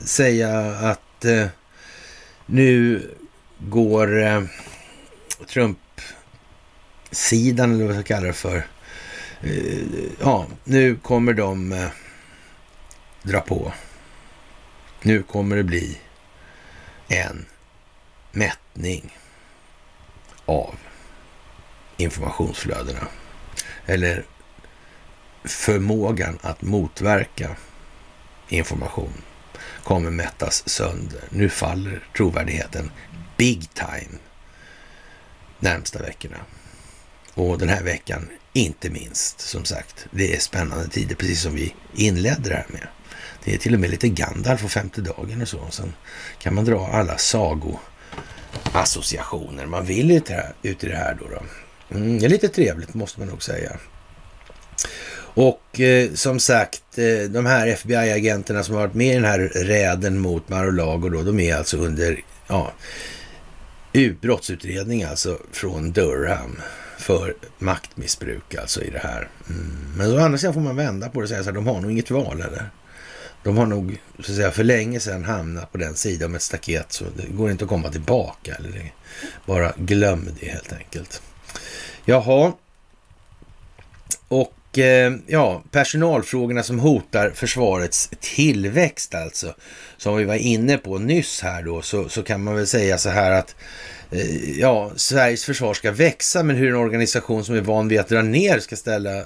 säga att eh, nu går eh, Trump-sidan, eller vad man ska kalla det för, eh, ja, nu kommer de eh, dra på. Nu kommer det bli en mättning av informationsflödena. Eller förmågan att motverka information kommer mättas sönder. Nu faller trovärdigheten big time närmsta veckorna. Och den här veckan inte minst, som sagt. Det är spännande tider, precis som vi inledde det här med. Det är till och med lite Gandalf och femte dagen och så. Sen kan man dra alla sagoassociationer man vill ut i det här då. då. Mm, det är lite trevligt måste man nog säga. Och eh, som sagt, eh, de här FBI-agenterna som har varit med i den här räden mot Mar-a-Lago då, de är alltså under ja, brottsutredning alltså från Durham för maktmissbruk alltså i det här. Mm. Men å andra sidan får man vända på det och säga så här, de har nog inget val eller? De har nog så att säga, för länge sedan hamnat på den sidan med ett staket så det går inte att komma tillbaka. Eller bara glöm det helt enkelt. Jaha. Och eh, ja, personalfrågorna som hotar försvarets tillväxt alltså. Som vi var inne på nyss här då så, så kan man väl säga så här att eh, ja, Sveriges försvar ska växa men hur en organisation som är van vid att dra ner ska ställa eh,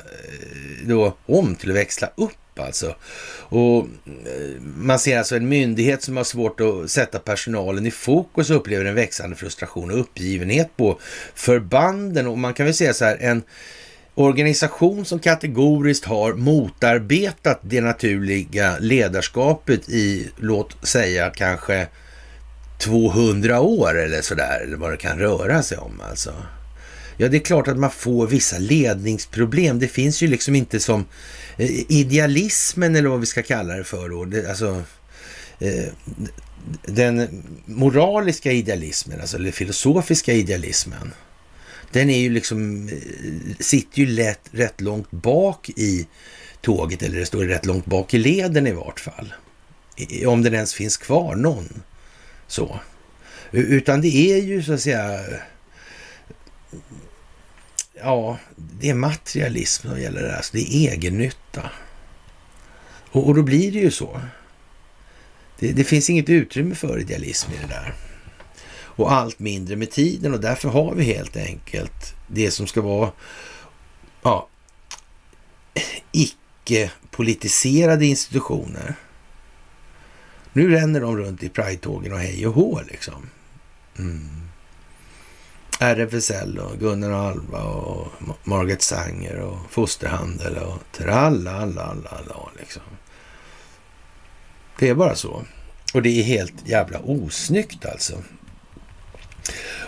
då om till att växla upp alltså. Och eh, man ser alltså en myndighet som har svårt att sätta personalen i fokus och upplever en växande frustration och uppgivenhet på förbanden. Och man kan väl säga så här, en organisation som kategoriskt har motarbetat det naturliga ledarskapet i, låt säga kanske 200 år eller sådär, eller vad det kan röra sig om alltså. Ja, det är klart att man får vissa ledningsproblem. Det finns ju liksom inte som Eh, idealismen eller vad vi ska kalla det för då. Det, alltså, eh, den moraliska idealismen, alltså eller filosofiska idealismen. Den är ju liksom, eh, sitter ju lätt, rätt långt bak i tåget eller det står rätt långt bak i leden i vart fall. Om den ens finns kvar någon. Så. Utan det är ju så att säga ja, det är materialism som gäller det Alltså det är egennytta. Och, och då blir det ju så. Det, det, finns inget utrymme för idealism i det där. Och allt mindre med tiden och därför har vi helt enkelt det som ska vara ja, icke-politiserade institutioner. Nu ränner de runt i pridetågen och hej och hå liksom. Mm. RFSL och Gunnar och Alva och Margaret Sanger och Fosterhandel och tralla, alla, alla, alla liksom. Det är bara så. Och det är helt jävla osnyggt alltså.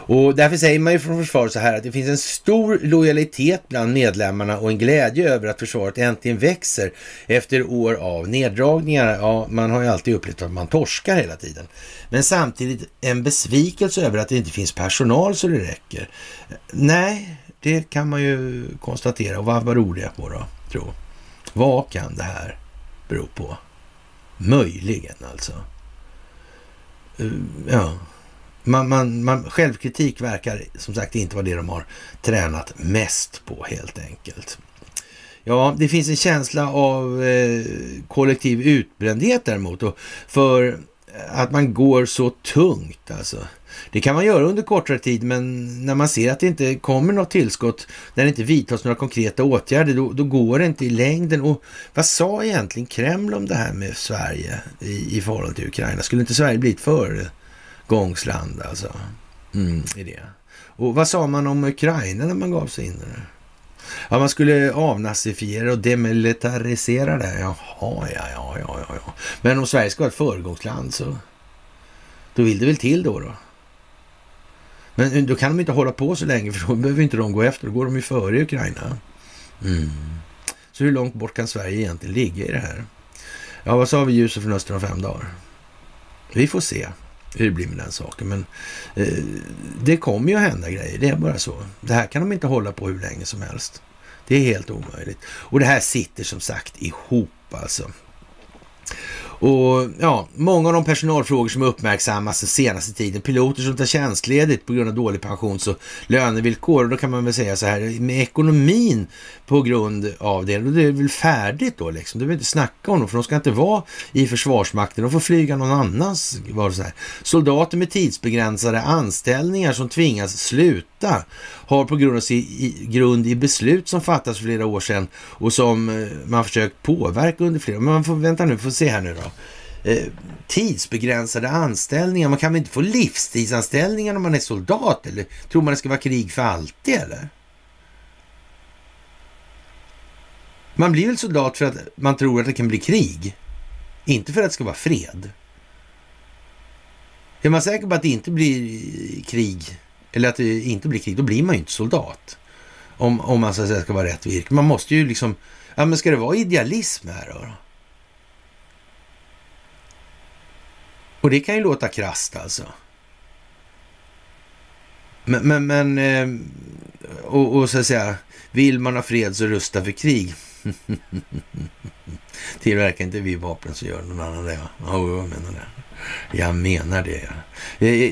Och därför säger man ju från försvaret så här att det finns en stor lojalitet bland medlemmarna och en glädje över att försvaret äntligen växer efter år av neddragningar. Ja, man har ju alltid upplevt att man torskar hela tiden. Men samtidigt en besvikelse över att det inte finns personal så det räcker. Nej, det kan man ju konstatera. Och vad beror det på då, tro? Vad kan det här bero på? Möjligen alltså. Eh, ja, man, man, man, självkritik verkar som sagt inte vara det de har tränat mest på helt enkelt. Ja, det finns en känsla av eh, kollektiv utbrändhet däremot. Och för att man går så tungt alltså. Det kan man göra under kortare tid, men när man ser att det inte kommer något tillskott, när det inte vidtas några konkreta åtgärder, då, då går det inte i längden. Och vad sa egentligen Kreml om det här med Sverige i, i förhållande till Ukraina? Skulle inte Sverige bli ett Gångsland alltså? Mm, i det. Och vad sa man om Ukraina när man gav sig in där? Ja, man skulle avnazifiera och demilitarisera det. Jaha, ja, ja, ja, ja. Men om Sverige ska vara ett föregångsland så då vill det väl till då då. Men eh, då kan de inte hålla på så länge för då behöver inte de gå efter. Då går de ju före Ukraina. Mm. Så hur långt bort kan Sverige egentligen ligga i det här? Ja, vad sa vi ljuset från öster om fem dagar? Vi får se hur det blir med den saken. Men eh, det kommer ju att hända grejer. Det är bara så. Det här kan de inte hålla på hur länge som helst. Det är helt omöjligt. Och det här sitter som sagt ihop alltså. Och ja, många av de personalfrågor som uppmärksammas den senaste tiden, piloter som tar tjänstledigt på grund av dålig pensions och lönevillkor, och då kan man väl säga så här, med ekonomin på grund av det, då är det väl färdigt då liksom. Det vill inte snacka om dem, för de ska inte vara i Försvarsmakten, de får flyga någon annans. Var så här. Soldater med tidsbegränsade anställningar som tvingas sluta har på grund av sin grund i beslut som fattas för flera år sedan och som eh, man försökt påverka under flera år. Men man får, vänta nu, får se här nu då. Eh, tidsbegränsade anställningar. Man kan väl inte få livstidsanställningar när man är soldat? Eller tror man det ska vara krig för alltid eller? Man blir väl soldat för att man tror att det kan bli krig? Inte för att det ska vara fred. Är man säker på att det inte blir krig eller att det inte blir krig, då blir man ju inte soldat. Om, om man så att säga ska vara rätt virke. Man måste ju liksom, ja men ska det vara idealism här då? Och det kan ju låta krast alltså. Men, men, men eh, och, och, så att säga, vill man ha fred så rusta för krig. (laughs) Tillverkar inte vi vapen så gör någon annan det. Ja, jag menar det. Jag menar det.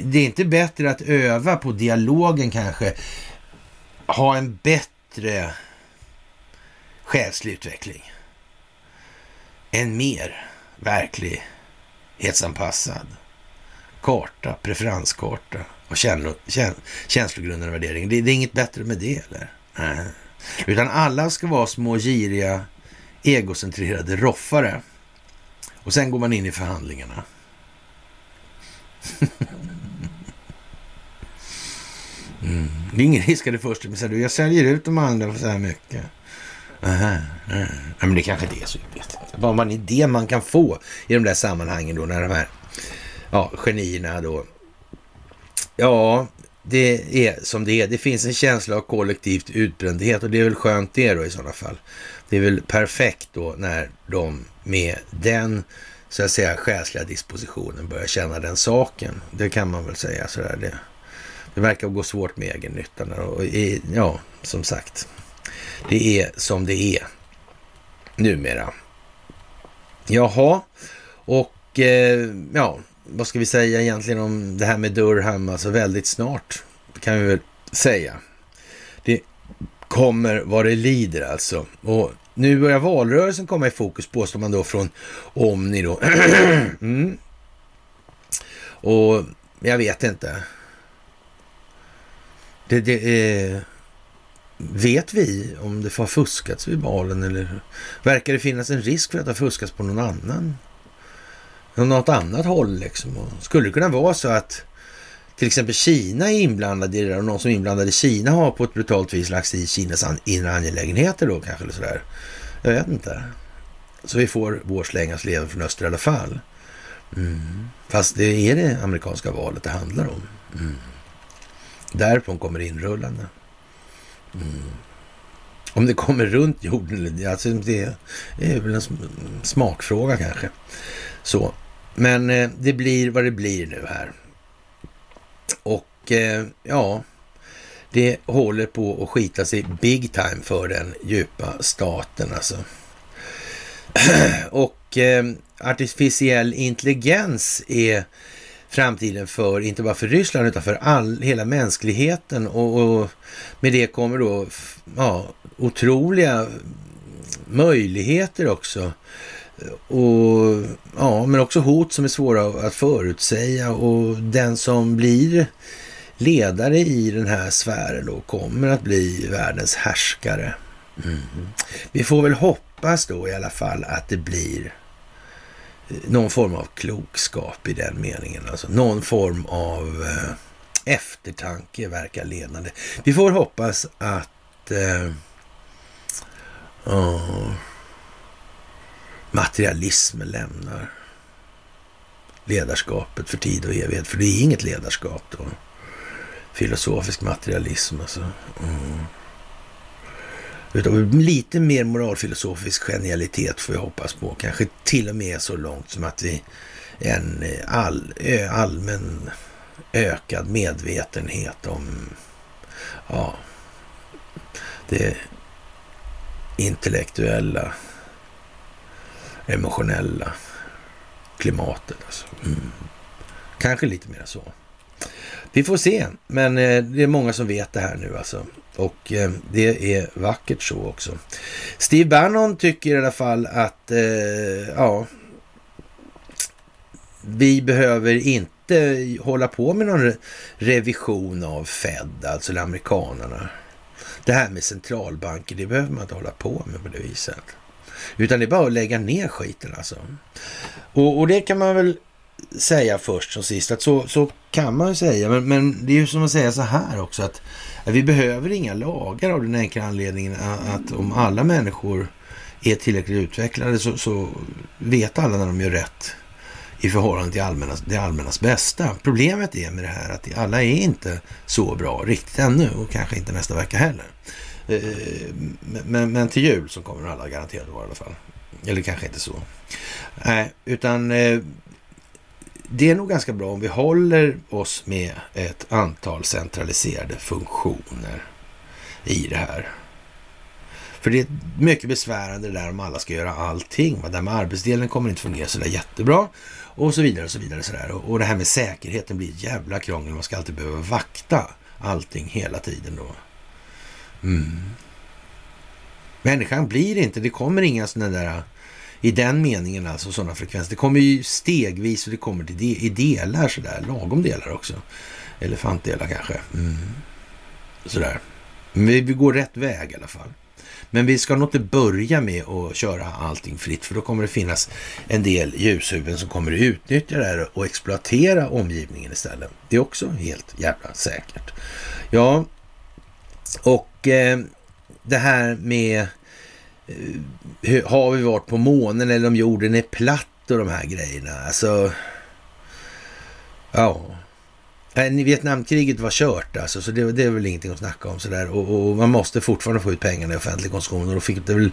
Det är inte bättre att öva på dialogen kanske. Ha en bättre själslig utveckling. En mer verklig verklighetsanpassad karta, preferenskarta och känslogrundande värdering. Det, det, är inget bättre med det eller? Nej. Utan alla ska vara små giriga egocentrerade roffare. Och sen går man in i förhandlingarna. (laughs) Mm. Det är ingen risk att det första men du, jag säljer ut de andra för så här mycket. Aha, aha. Men det kanske inte är så. Jag vet inte. Bara är det man kan få i de där sammanhangen då när de här ja, genierna då. Ja, det är som det är. Det finns en känsla av kollektivt utbrändhet och det är väl skönt det då i sådana fall. Det är väl perfekt då när de med den så att säga själsliga dispositionen börjar känna den saken. Det kan man väl säga sådär. Det, det verkar gå svårt med egennyttan och ja, som sagt. Det är som det är numera. Jaha, och eh, ja, vad ska vi säga egentligen om det här med Durham? Alltså väldigt snart kan vi väl säga. Det kommer vad det lider alltså. Och nu börjar valrörelsen komma i fokus påstår man då från Omni då. (clears throat) mm. Och jag vet inte. Det, det är... Vet vi om det har fuskats vid valen eller verkar det finnas en risk för att det har fuskats på någon annan? Något annat håll liksom. Och skulle det kunna vara så att till exempel Kina är inblandad i det där och någon som är inblandad i Kina har på ett brutalt vis lagt sig i Kinas inre angelägenheter då kanske eller sådär. Jag vet inte. Så vi får vår slängas leva från öster i alla fall. Mm. Fast det är det amerikanska valet det handlar om. Mm. Därifrån kommer inrullande. Mm. Om det kommer runt jorden, alltså det är väl en smakfråga kanske. Så. Men eh, det blir vad det blir nu här. Och eh, ja, det håller på att skita sig big time för den djupa staten alltså. (clears throat) Och eh, artificiell intelligens är framtiden för, inte bara för Ryssland utan för all, hela mänskligheten och, och med det kommer då ja, otroliga möjligheter också. Och, ja, men också hot som är svåra att förutsäga och den som blir ledare i den här sfären då kommer att bli världens härskare. Mm. Vi får väl hoppas då i alla fall att det blir någon form av klokskap i den meningen. Alltså någon form av eh, eftertanke verkar ledande. Vi får hoppas att eh, oh, materialismen lämnar ledarskapet för tid och evighet. För det är inget ledarskap då. Filosofisk materialism alltså. Mm. Utan lite mer moralfilosofisk genialitet får vi hoppas på. Kanske till och med så långt som att vi en eh, all, allmän ökad medvetenhet om ja, det intellektuella, emotionella klimatet. Alltså. Mm. Kanske lite mer så. Vi får se, men eh, det är många som vet det här nu alltså. Och eh, det är vackert så också. Steve Bannon tycker i alla fall att eh, ja, vi behöver inte hålla på med någon revision av Fed, alltså amerikanerna. Det här med centralbanker, det behöver man inte hålla på med på det viset. Utan det är bara att lägga ner skiten alltså. Och, och det kan man väl säga först som sist, att så, så kan man ju säga. Men, men det är ju som att säga så här också, att vi behöver inga lagar av den enkla anledningen att om alla människor är tillräckligt utvecklade så, så vet alla när de gör rätt i förhållande till allmännas, det allmännas bästa. Problemet är med det här att alla är inte så bra riktigt ännu och kanske inte nästa vecka heller. Eh, men, men till jul så kommer alla garanterat vara i alla fall. Eller kanske inte så. Nej, utan eh, det är nog ganska bra om vi håller oss med ett antal centraliserade funktioner i det här. För det är mycket besvärande det där om alla ska göra allting. Det här med arbetsdelen kommer inte fungera sådär jättebra och så vidare och så vidare. Så där. Och det här med säkerheten blir ett jävla krångel. Man ska alltid behöva vakta allting hela tiden då. Mm. Människan blir inte, det kommer inga sådana där i den meningen alltså sådana frekvenser. Det kommer ju stegvis och det kommer till de, i delar sådär, lagom delar också. Elefantdelar kanske. Mm. Sådär. Men vi, vi går rätt väg i alla fall. Men vi ska nog inte börja med att köra allting fritt för då kommer det finnas en del ljushuvuden som kommer att utnyttja det här och exploatera omgivningen istället. Det är också helt jävla säkert. Ja, och eh, det här med Eh, har vi varit på månen eller om jorden är platt och de här grejerna. Alltså, ja. Vietnamkriget var kört alltså, så det, det, är väl ingenting att snacka om sådär. Och, och man måste fortfarande få ut pengarna i offentlig konsumtion och då fick det väl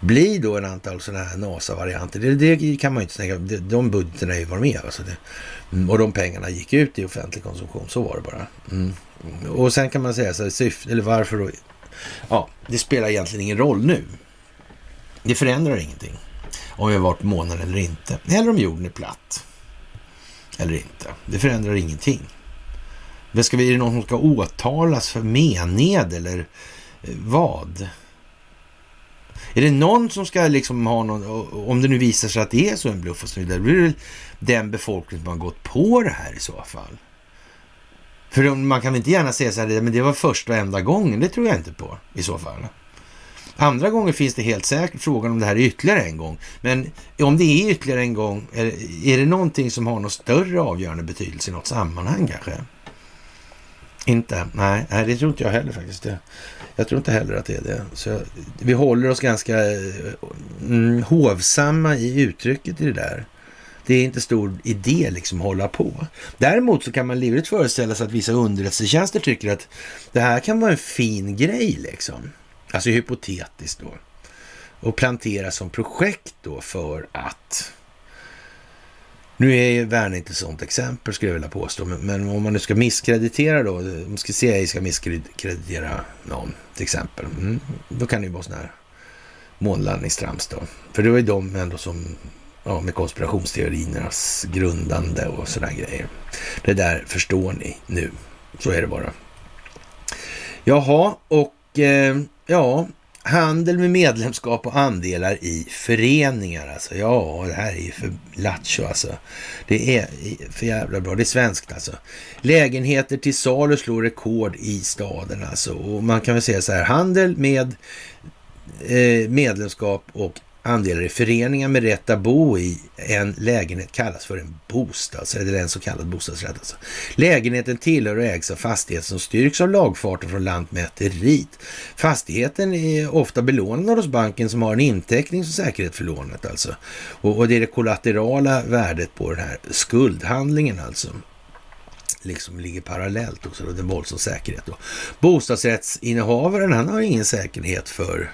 bli då en antal sådana här NASA-varianter. Det, det, kan man ju inte tänka, de budgeterna är ju var med. Alltså det, mm, och de pengarna gick ut i offentlig konsumtion, så var det bara. Mm. Och sen kan man säga så här, syfte, eller varför då? Ja, det spelar egentligen ingen roll nu. Det förändrar ingenting. Om vi har varit på månen eller inte. Eller om jorden är platt. Eller inte. Det förändrar ingenting. Men ska vi, är det någon som ska åtalas för mened eller eh, vad? Är det någon som ska liksom ha någon, om det nu visar sig att det är så en bluff och så vidare, då blir det den befolkning som har gått på det här i så fall. För man kan väl inte gärna säga så här, men det var första och enda gången, det tror jag inte på i så fall. Andra gånger finns det helt säkert frågan om det här är ytterligare en gång. Men om det är ytterligare en gång, är, det någonting som har någon större avgörande betydelse i något sammanhang kanske? Inte? Nej, nej, det tror inte jag heller faktiskt. Jag tror inte heller att det är det. Så vi håller oss ganska eh, mm, hovsamma i uttrycket i det där. det är inte stor idé liksom att hålla på. Däremot så kan man livligt föreställa sig att vissa underrättelsetjänster tycker att det här kan vara en fin grej liksom. Alltså hypotetiskt då. Och plantera som projekt då för att nu är ju Värn inte ett sådant exempel skulle jag vilja påstå, men, men om man nu ska misskreditera då, om ska CIA ska misskreditera någon till exempel, mm, då kan det ju vara sån här månlandningstrams då. För det var ju de ändå som, ja, med konspirationsteoriernas grundande och sådana grejer. Det där förstår ni nu, så är det bara. Jaha, och eh, ja, Handel med medlemskap och andelar i föreningar. Alltså, ja, det här är ju för lattjo alltså. Det är för jävla bra. Det är svenskt alltså. Lägenheter till salu slår rekord i staden alltså. Och man kan väl säga så här, handel med eh, medlemskap och andelar i föreningar med rätt att bo i en lägenhet kallas för en bostad, eller en så kallad bostadsrätt. Alltså. Lägenheten tillhör och ägs av fastighet som styrks av lagfarten från Lantmäteriet. Fastigheten är ofta belånad hos banken som har en inteckning som säkerhet för lånet alltså. Och, och det är det kollaterala värdet på den här skuldhandlingen alltså liksom ligger parallellt också, då, den våldsam säkerhet. Då. Bostadsrättsinnehavaren, han har ingen säkerhet för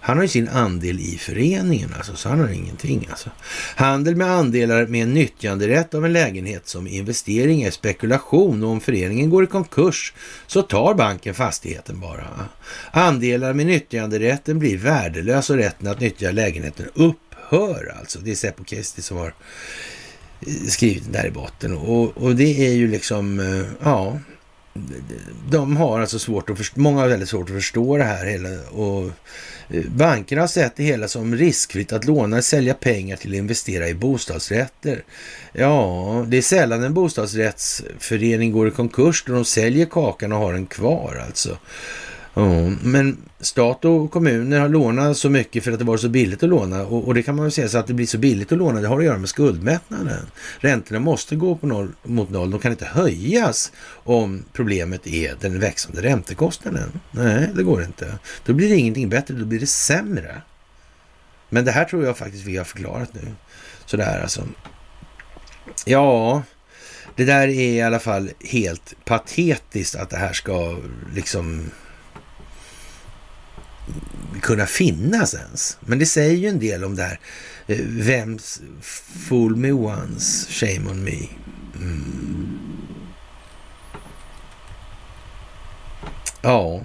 han har ju sin andel i föreningen, alltså, så han har ingenting. Alltså. Handel med andelar med nyttjanderätt av en lägenhet som investering är spekulation och om föreningen går i konkurs så tar banken fastigheten bara. Andelar med nyttjanderätten blir värdelös och rätten att nyttja lägenheten upphör alltså. Det är Seppo Kesti som har eh, skrivit där i botten och, och det är ju liksom, eh, ja, de har alltså svårt att förstå, många har väldigt svårt att förstå det här hela och Bankerna har sett det hela som riskfritt att låna och sälja pengar till att investera i bostadsrätter. Ja, det är sällan en bostadsrättsförening går i konkurs då de säljer kakan och har den kvar alltså. Ja, men stat och kommuner har lånat så mycket för att det var så billigt att låna och, och, det kan man väl säga så att det blir så billigt att låna, det har att göra med skuldmättnaden. Räntorna måste gå på noll, mot noll, de kan inte höjas om problemet är den växande räntekostnaden. Nej, det går inte. Då blir det ingenting bättre, då blir det sämre. Men det här tror jag faktiskt vi har förklarat nu. Sådär alltså. Ja, det där är i alla fall helt patetiskt att det här ska liksom kunna finnas ens. Men det säger ju en del om det här. Eh, Vems fool me once, shame on me. Mm. Ja.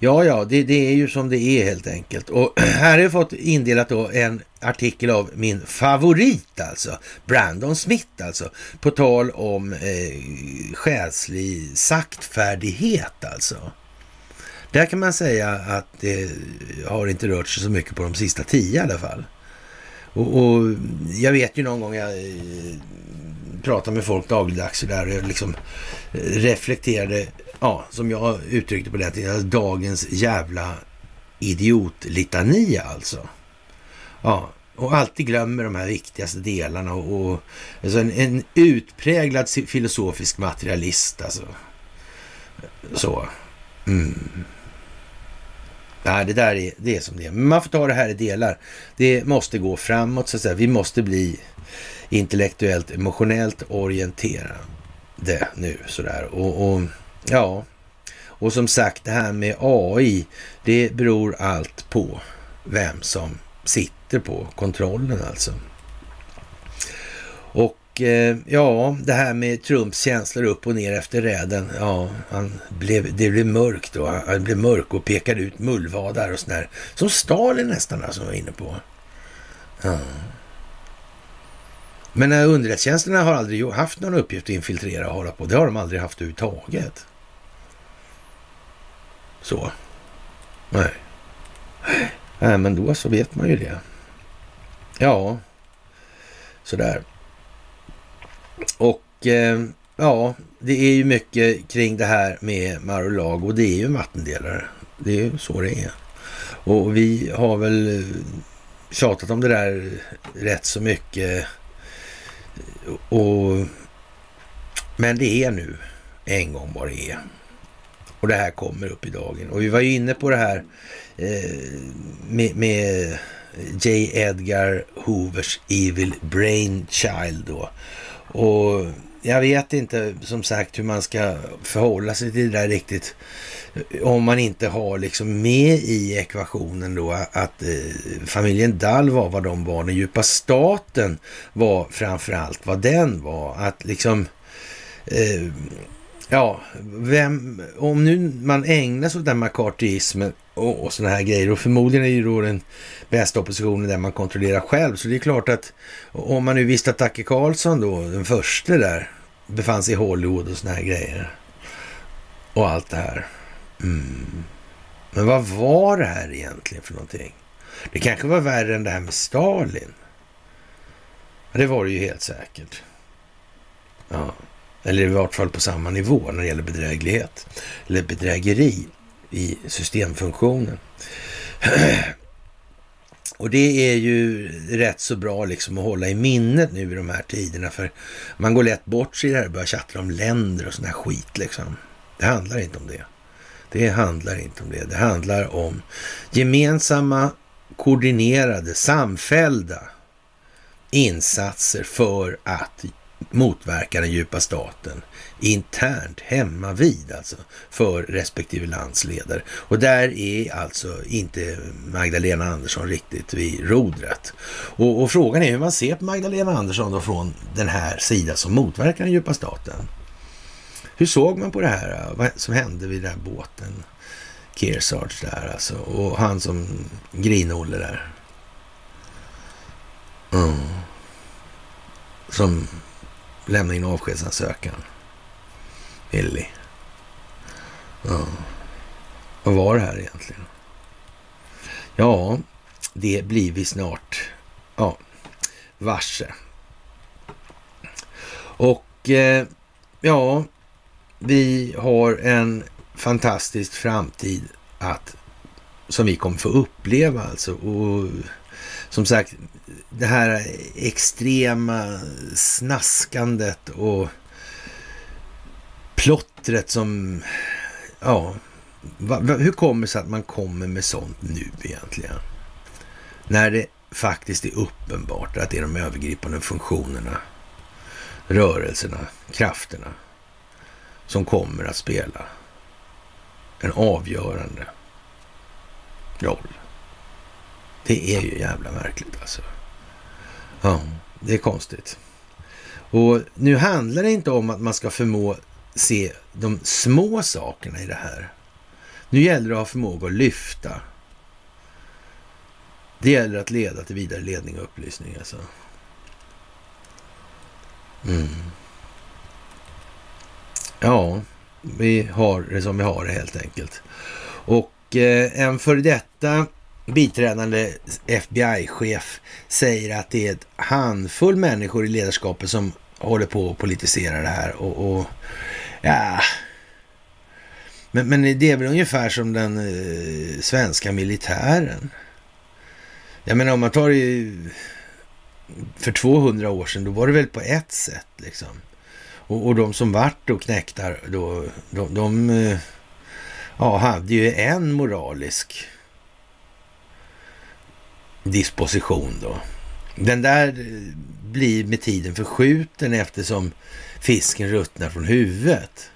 Ja, ja, det, det, är ju som det är helt enkelt. Och (clears throat) här har jag fått indelat då en artikel av min favorit alltså, Brandon Smith alltså, på tal om eh, själslig saktfärdighet alltså. Där kan man säga att det har inte rört sig så mycket på de sista tio i alla fall. Och, och jag vet ju någon gång jag eh, pratade pratar med folk dagligdags och där och jag liksom eh, reflekterade, ja, som jag uttryckte på det tiden, dagens jävla idiotlitania alltså. Ja, och alltid glömmer de här viktigaste delarna och, och alltså en, en utpräglad filosofisk materialist alltså. Så. Mm. Nej, det där är, det är som det är. Men man får ta det här i delar. Det måste gå framåt, så att säga. Vi måste bli intellektuellt, emotionellt orienterade nu sådär. Och, och ja, och som sagt det här med AI, det beror allt på vem som sitter på kontrollen alltså. Och Eh, ja, det här med Trumps känslor upp och ner efter räden. Ja, han blev, det blev mörkt då. Han blev mörk och pekade ut mullvadar och sådär. Som Stalin nästan, som alltså, var inne på. Ja. Men eh, underrättelsetjänsterna har aldrig haft någon uppgift att infiltrera och hålla på. Det har de aldrig haft överhuvudtaget. Så. Nej. Nej, men då så vet man ju det. Ja, sådär. Och eh, ja, det är ju mycket kring det här med Mar-a-Lago och det är ju en vattendelare. Det är ju så det är. Och vi har väl eh, tjatat om det där rätt så mycket. Och, men det är nu en gång vad det är. Och det här kommer upp i dagen. Och vi var ju inne på det här eh, med, med J. Edgar Hoovers Evil Brain Child då. Och jag vet inte som sagt hur man ska förhålla sig till det där riktigt. Om man inte har liksom med i ekvationen då att eh, familjen Dall var vad de var. Den djupa staten var framförallt vad den var. Att liksom eh, Ja, vem, om nu man ägnar sig åt den McCarthyismen och, och sådana här grejer och förmodligen är ju då den bästa oppositionen där man kontrollerar själv. Så det är klart att om man nu visste att Dacke Karlsson då, den första där, befann sig i Hollywood och sådana här grejer. Och allt det här. Mm. Men vad var det här egentligen för någonting? Det kanske var värre än det här med Stalin. Det var det ju helt säkert. Ja. Eller i vart fall på samma nivå när det gäller bedräglighet. Eller bedrägeri i systemfunktionen. (clears throat) Och det är ju rätt så bra liksom att hålla i minnet nu i de här tiderna. För man går lätt bort sig i det här och börjar tjattra om länder och sån här skit liksom. Det handlar inte om det. Det handlar inte om det. Det handlar om gemensamma, koordinerade, samfällda insatser för att motverka den djupa staten internt hemma vid alltså för respektive landsledare. Och där är alltså inte Magdalena Andersson riktigt vid rodret. Och, och, frågan är hur man ser på Magdalena Andersson då från den här sidan som motverkar den djupa staten. Hur såg man på det här, vad som hände vid den här båten? Kearsarge där alltså, och han som Grinolle där. Mm. Som lämnade in avskedsansökan. Ellie. Ja. Vad var det här egentligen? Ja, det blir vi snart ja, varse. Och eh, ja, vi har en fantastisk framtid att, som vi kommer få uppleva alltså. Och som sagt, det här extrema snaskandet och plottret som, ja, va, va, hur kommer det sig att man kommer med sånt nu egentligen? När det faktiskt är uppenbart att det är de övergripande funktionerna, rörelserna, krafterna som kommer att spela en avgörande roll. Det är ju jävla märkligt alltså. Ja, det är konstigt. Och nu handlar det inte om att man ska förmå se de små sakerna i det här. Nu gäller det att ha förmåga att lyfta. Det gäller att leda till vidare ledning och upplysning alltså. Mm. Ja, vi har det som vi har det helt enkelt. Och eh, en för detta biträdande FBI-chef säger att det är ett handfull människor i ledarskapet som håller på att politisera det här. Och, och ja... Men, men, det är väl ungefär som den eh, svenska militären. Jag menar om man tar det för 200 år sedan, då var det väl på ett sätt liksom. Och, och de som vart och knäktar då, de, de eh, ja, hade ju en moralisk disposition då. Den där eh, blir med tiden förskjuten eftersom fisken ruttnar från huvudet.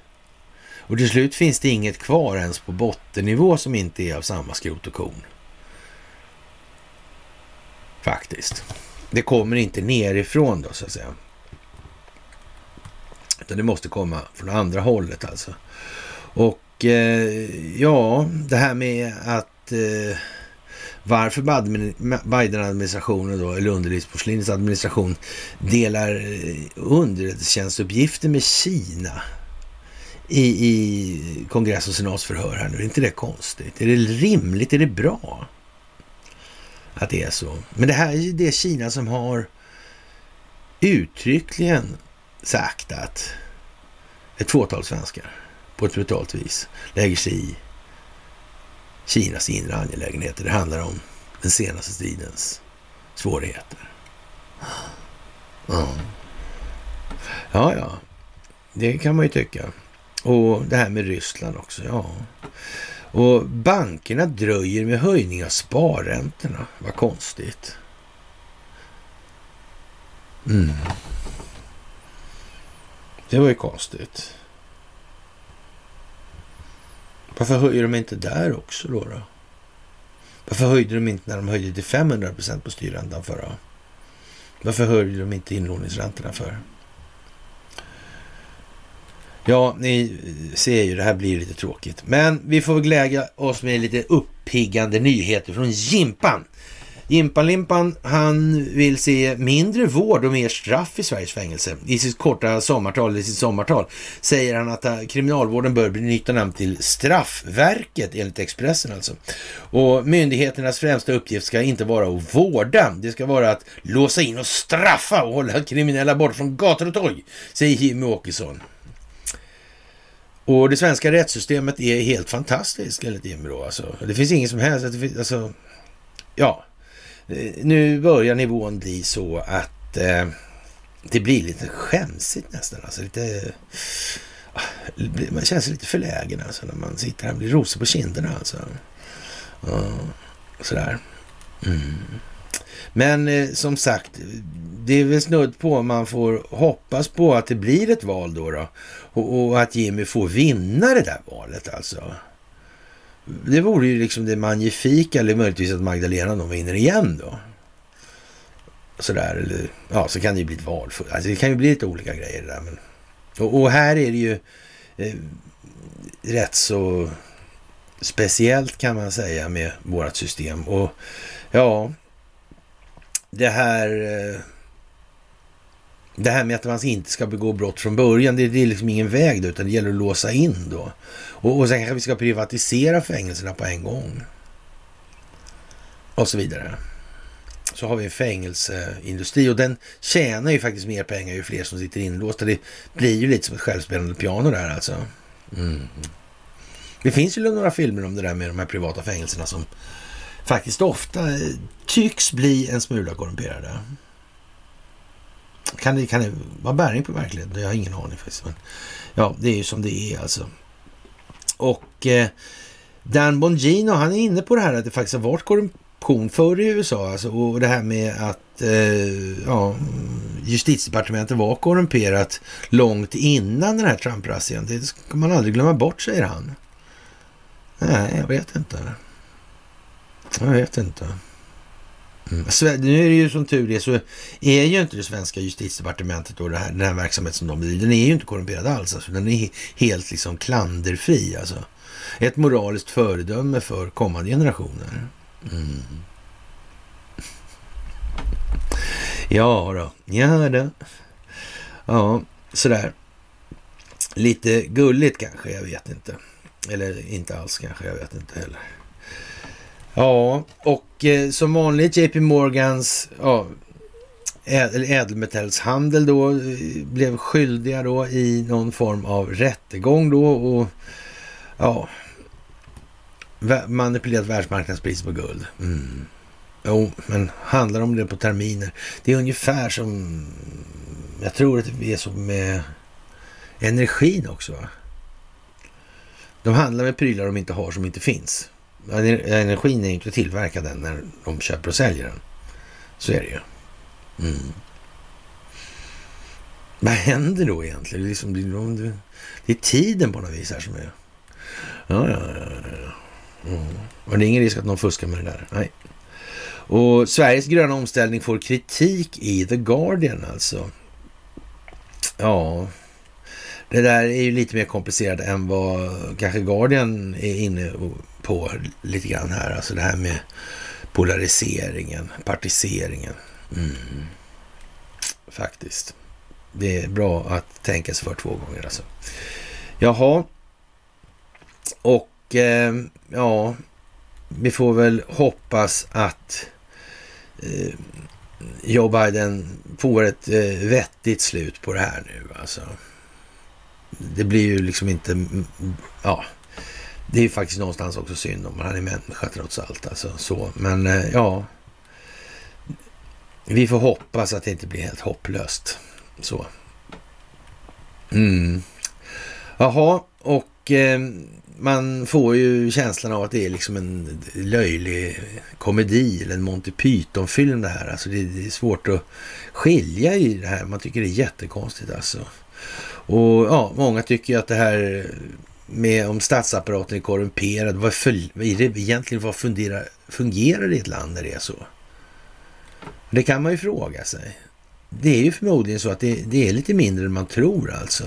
Och till slut finns det inget kvar ens på bottennivå som inte är av samma skrot och korn. Faktiskt. Det kommer inte nerifrån då så att säga. Utan det måste komma från andra hållet alltså. Och eh, ja, det här med att eh, varför Biden-administrationen då, eller underlivsporslinets administration delar eh, underrättelsetjänstuppgifter med Kina i, i kongress och senatsförhör här nu. Är inte det konstigt? Är det rimligt? Är det bra att det är så? Men det här är ju det Kina som har uttryckligen sagt att ett fåtal svenskar på ett brutalt vis lägger sig i Kinas inre angelägenheter. Det handlar om den senaste tidens svårigheter. Ja. ja, ja, det kan man ju tycka. Och det här med Ryssland också, ja. Och bankerna dröjer med höjning av sparräntorna. Vad konstigt. Mm. Det var ju konstigt. Varför höjer de inte där också då? då? Varför höjde de inte när de höjde till 500 procent på styrräntan förra? Varför höjde de inte inlåningsräntorna för? Ja, ni ser ju, det här blir lite tråkigt. Men vi får glädja oss med lite uppiggande nyheter från Jimpan. Jimpan-Limpan, han vill se mindre vård och mer straff i Sveriges fängelse. I sitt korta sommartal, i sitt sommartal, säger han att eh, kriminalvården bör byta namn till Straffverket, enligt Expressen alltså. Och myndigheternas främsta uppgift ska inte vara att vårda, det ska vara att låsa in och straffa och hålla kriminella bort från gator och torg, säger Jimmy Åkesson. Och det svenska rättssystemet är helt fantastiskt enligt Jimmy då. Alltså. Det finns inget som helst, alltså, alltså ja. Eh, nu börjar nivån bli så att eh, det blir lite skämsigt nästan. Alltså lite, ah, man känner sig lite förlägen alltså när man sitter här blir rosor på kinderna alltså. Ja, sådär. Mm. Men eh, som sagt, det är väl snudd på man får hoppas på att det blir ett val då. då och, och, att Jimmy får vinna det där valet alltså. Det vore ju liksom det magnifika, eller möjligtvis att Magdalena då vinner igen då. Sådär, eller ja, så kan det ju bli ett val. För, alltså det kan ju bli lite olika grejer där. Men, och, och här är det ju eh, rätt så speciellt kan man säga med vårt system. Och ja, det här... Eh, det här med att man inte ska begå brott från början, det, det är liksom ingen väg då, utan det gäller att låsa in då. Och, och sen kanske vi ska privatisera fängelserna på en gång. Och så vidare. Så har vi en fängelseindustri och den tjänar ju faktiskt mer pengar ju fler som sitter inlåsta. Det blir ju lite som ett självspelande piano där alltså. Mm. Det finns ju några filmer om det där med de här privata fängelserna som faktiskt ofta tycks bli en smula korrumperade. Kan det, kan det vara bäring på verkligheten? Jag har ingen aning faktiskt. Men, ja, det är ju som det är alltså. Och eh, Dan Bongino, han är inne på det här att det faktiskt har varit korruption förr i USA. Alltså, och det här med att eh, ja, justitiedepartementet var korrumperat långt innan den här Trump-razzian. Det ska man aldrig glömma bort, säger han. Nej, jag vet inte. Jag vet inte. Mm. Nu är det ju som tur är så är ju inte det svenska justitiedepartementet och det här, den här verksamheten som de bedriver, den är ju inte korrumperad alls. Alltså, den är helt liksom klanderfri. Alltså. Ett moraliskt föredöme för kommande generationer. Mm. (laughs) Ja då, ja då. Ja, sådär. Lite gulligt kanske, jag vet inte. Eller inte alls kanske, jag vet inte heller. Ja, och eh, som vanligt JP Morgans ja, ädelmetallshandel då eh, blev skyldiga då i någon form av rättegång då och ja, manipulerat världsmarknadspris på guld. Mm. Jo, men handlar om det på terminer. Det är ungefär som, jag tror att det är så med energin också. Va? De handlar med prylar de inte har som inte finns. Energin är inte tillverkad än när de köper och säljer den. Så är det ju. Mm. Vad händer då egentligen? Liksom, det är tiden på något vis här som är... Ja, ja, ja. ja. Mm. Och det är ingen risk att någon fuskar med det där. Nej. Och Sveriges gröna omställning får kritik i The Guardian alltså. Ja, det där är ju lite mer komplicerat än vad kanske Guardian är inne och på lite grann här. Alltså det här med polariseringen, partiseringen. Mm. Faktiskt. Det är bra att tänka sig för två gånger alltså. Jaha. Och eh, ja, vi får väl hoppas att eh, Joe Biden får ett eh, vettigt slut på det här nu alltså. Det blir ju liksom inte, mm, ja, det är ju faktiskt någonstans också synd om han är människa trots allt. Alltså, så. Men eh, ja, vi får hoppas att det inte blir helt hopplöst. Så. Mm. Jaha, och eh, man får ju känslan av att det är liksom en löjlig komedi eller en Monty Python-film det här. Alltså det är svårt att skilja i det här. Man tycker det är jättekonstigt alltså. Och ja, många tycker att det här med om statsapparaten är korrumperad, vad, vad är det egentligen, vad fungerar, fungerar det i ett land när det är så? Det kan man ju fråga sig det är ju förmodligen så att det, det, är lite mindre än man tror alltså.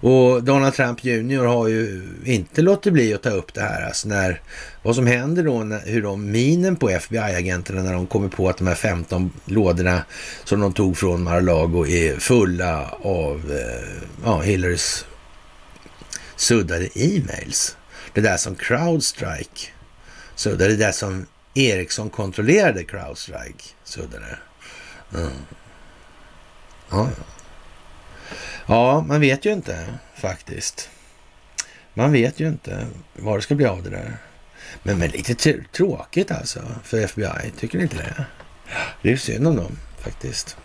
Och Donald Trump Jr har ju inte låtit bli att ta upp det här. Alltså när, vad som händer då, när, hur de minen på FBI-agenterna när de kommer på att de här 15 lådorna som de tog från Mar-a-Lago är fulla av eh, ja, Hillarys suddade e-mails. Det där som Crowdstrike suddade, det där som Ericsson kontrollerade Crowdstrike suddade. Mm. Ja, ja, man vet ju inte faktiskt. Man vet ju inte vad det ska bli av det där. Men, men lite tråkigt alltså för FBI, tycker ni inte det? Det är synd om dem faktiskt.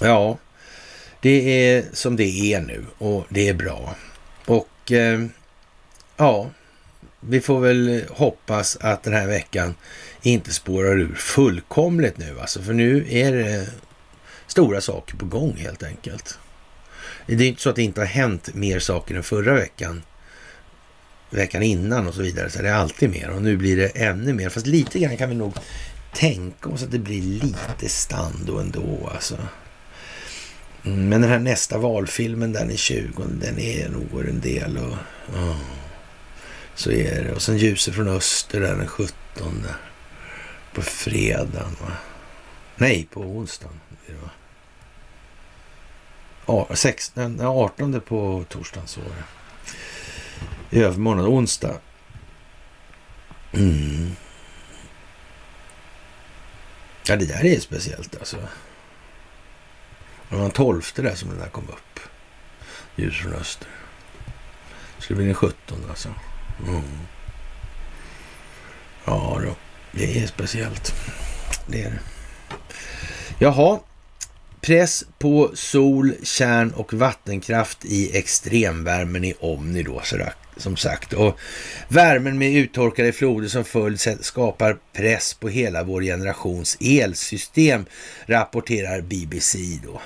Ja, det är som det är nu och det är bra. Och eh, ja, vi får väl hoppas att den här veckan inte spårar ur fullkomligt nu alltså. För nu är det stora saker på gång helt enkelt. Det är inte så att det inte har hänt mer saker än förra veckan, veckan innan och så vidare. Så det är alltid mer och nu blir det ännu mer. Fast lite grann kan vi nog tänka oss att det blir lite stando ändå alltså. Men den här nästa valfilmen, den är 20, den är nog en del och oh, så är det. Och sen Ljuset från öster där den 17 på fredagen. Va? Nej, på onsdagen. Va? 16, 18 på torsdagen så var det. I övermorgon, onsdag. Mm. Ja, det där är speciellt alltså. Det var den 12 där som den där kom upp. Ljus från öster. Det skulle bli den 17 alltså. Mm. Ja då, det är speciellt. Det är det. Jaha, Press på sol, kärn och vattenkraft i extremvärmen i Omni då, som sagt. Och värmen med uttorkade floder som följd skapar press på hela vår generations elsystem, rapporterar BBC då.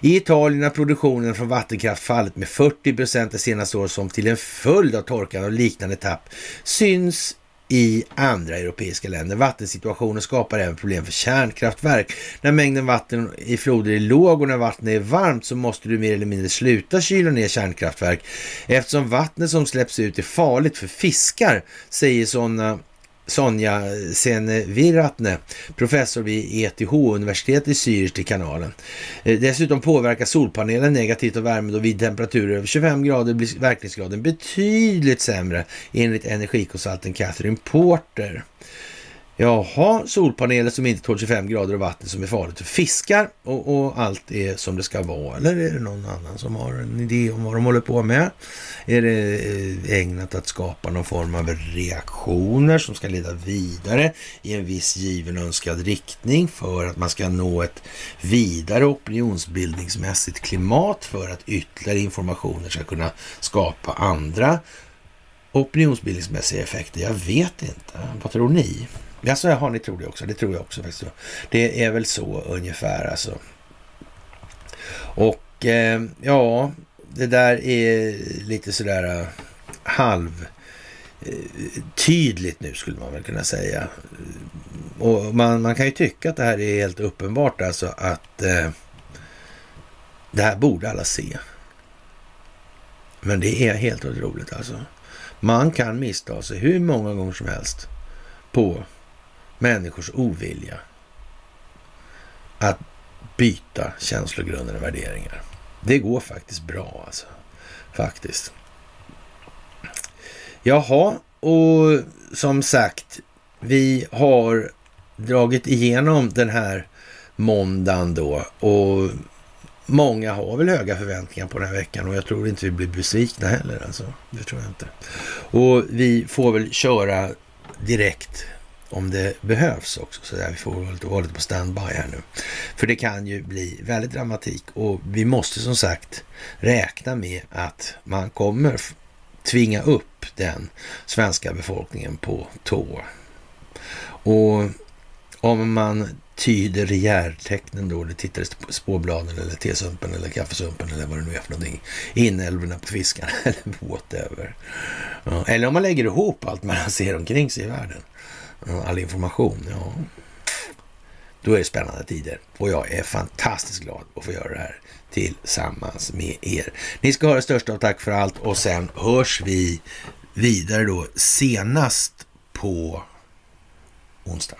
I Italien har produktionen från vattenkraft fallit med 40 procent det senaste året som till en följd av torkan och liknande tapp syns i andra europeiska länder. Vattensituationen skapar även problem för kärnkraftverk. När mängden vatten i floder är låg och när vattnet är varmt så måste du mer eller mindre sluta kyla ner kärnkraftverk eftersom vattnet som släpps ut är farligt för fiskar, säger sådana Sonja Seneviratne, professor vid ETH, universitetet i Zürich till kanalen. Eh, dessutom påverkar solpanelen negativt av värme då vid temperaturer över 25 grader blir verkningsgraden betydligt sämre enligt energikonsulten Catherine Porter. Jaha, solpaneler som inte tål 25 grader och vatten som är farligt för fiskar och, och, allt är som det ska vara. Eller är det någon annan som har en idé om vad de håller på med? Är det eh, ägnat att skapa någon form av reaktioner som ska leda vidare i en viss given önskad riktning för att man ska nå ett vidare opinionsbildningsmässigt klimat för att ytterligare informationer ska kunna skapa andra opinionsbildningsmässiga effekter? Jag vet inte. Vad tror ni? Alltså, jaha, ni tror det också. Det tror jag också faktiskt. Det är väl så ungefär alltså. Och eh, ja, det där är lite sådär uh, halv eh, tydligt nu skulle man väl kunna säga. Och man, man kan ju tycka att det här är helt uppenbart alltså att eh, det här borde alla se. Men det är helt otroligt alltså. Man kan missta sig hur många gånger som helst på människors ovilja att byta känslogrunder och värderingar. Det går faktiskt bra alltså. Faktiskt. Jaha, och som sagt, vi har dragit igenom den här måndagen då och många har väl höga förväntningar på den här veckan och jag tror inte vi blir besvikna heller alltså. Det tror jag inte. Och vi får väl köra direkt om det behövs också. Så där vi får vara lite på standby här nu. För det kan ju bli väldigt dramatik och vi måste som sagt räkna med att man kommer tvinga upp den svenska befolkningen på tå. Och om man tyder rejärtecknen då, det tittar i spårbladen eller tesumpen eller kaffesumpen eller vad det nu är för någonting. Inälvorna på fiskarna (laughs) eller whatever. Ja, eller om man lägger ihop allt man (laughs) ser omkring sig i världen. All information, ja. Då är det spännande tider och jag är fantastiskt glad att få göra det här tillsammans med er. Ni ska ha det största av tack för allt och sen hörs vi vidare då senast på onsdag.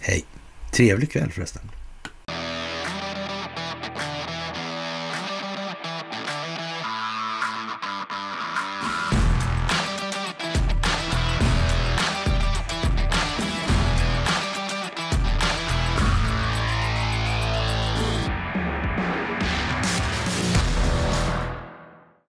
Hej! Trevlig kväll förresten.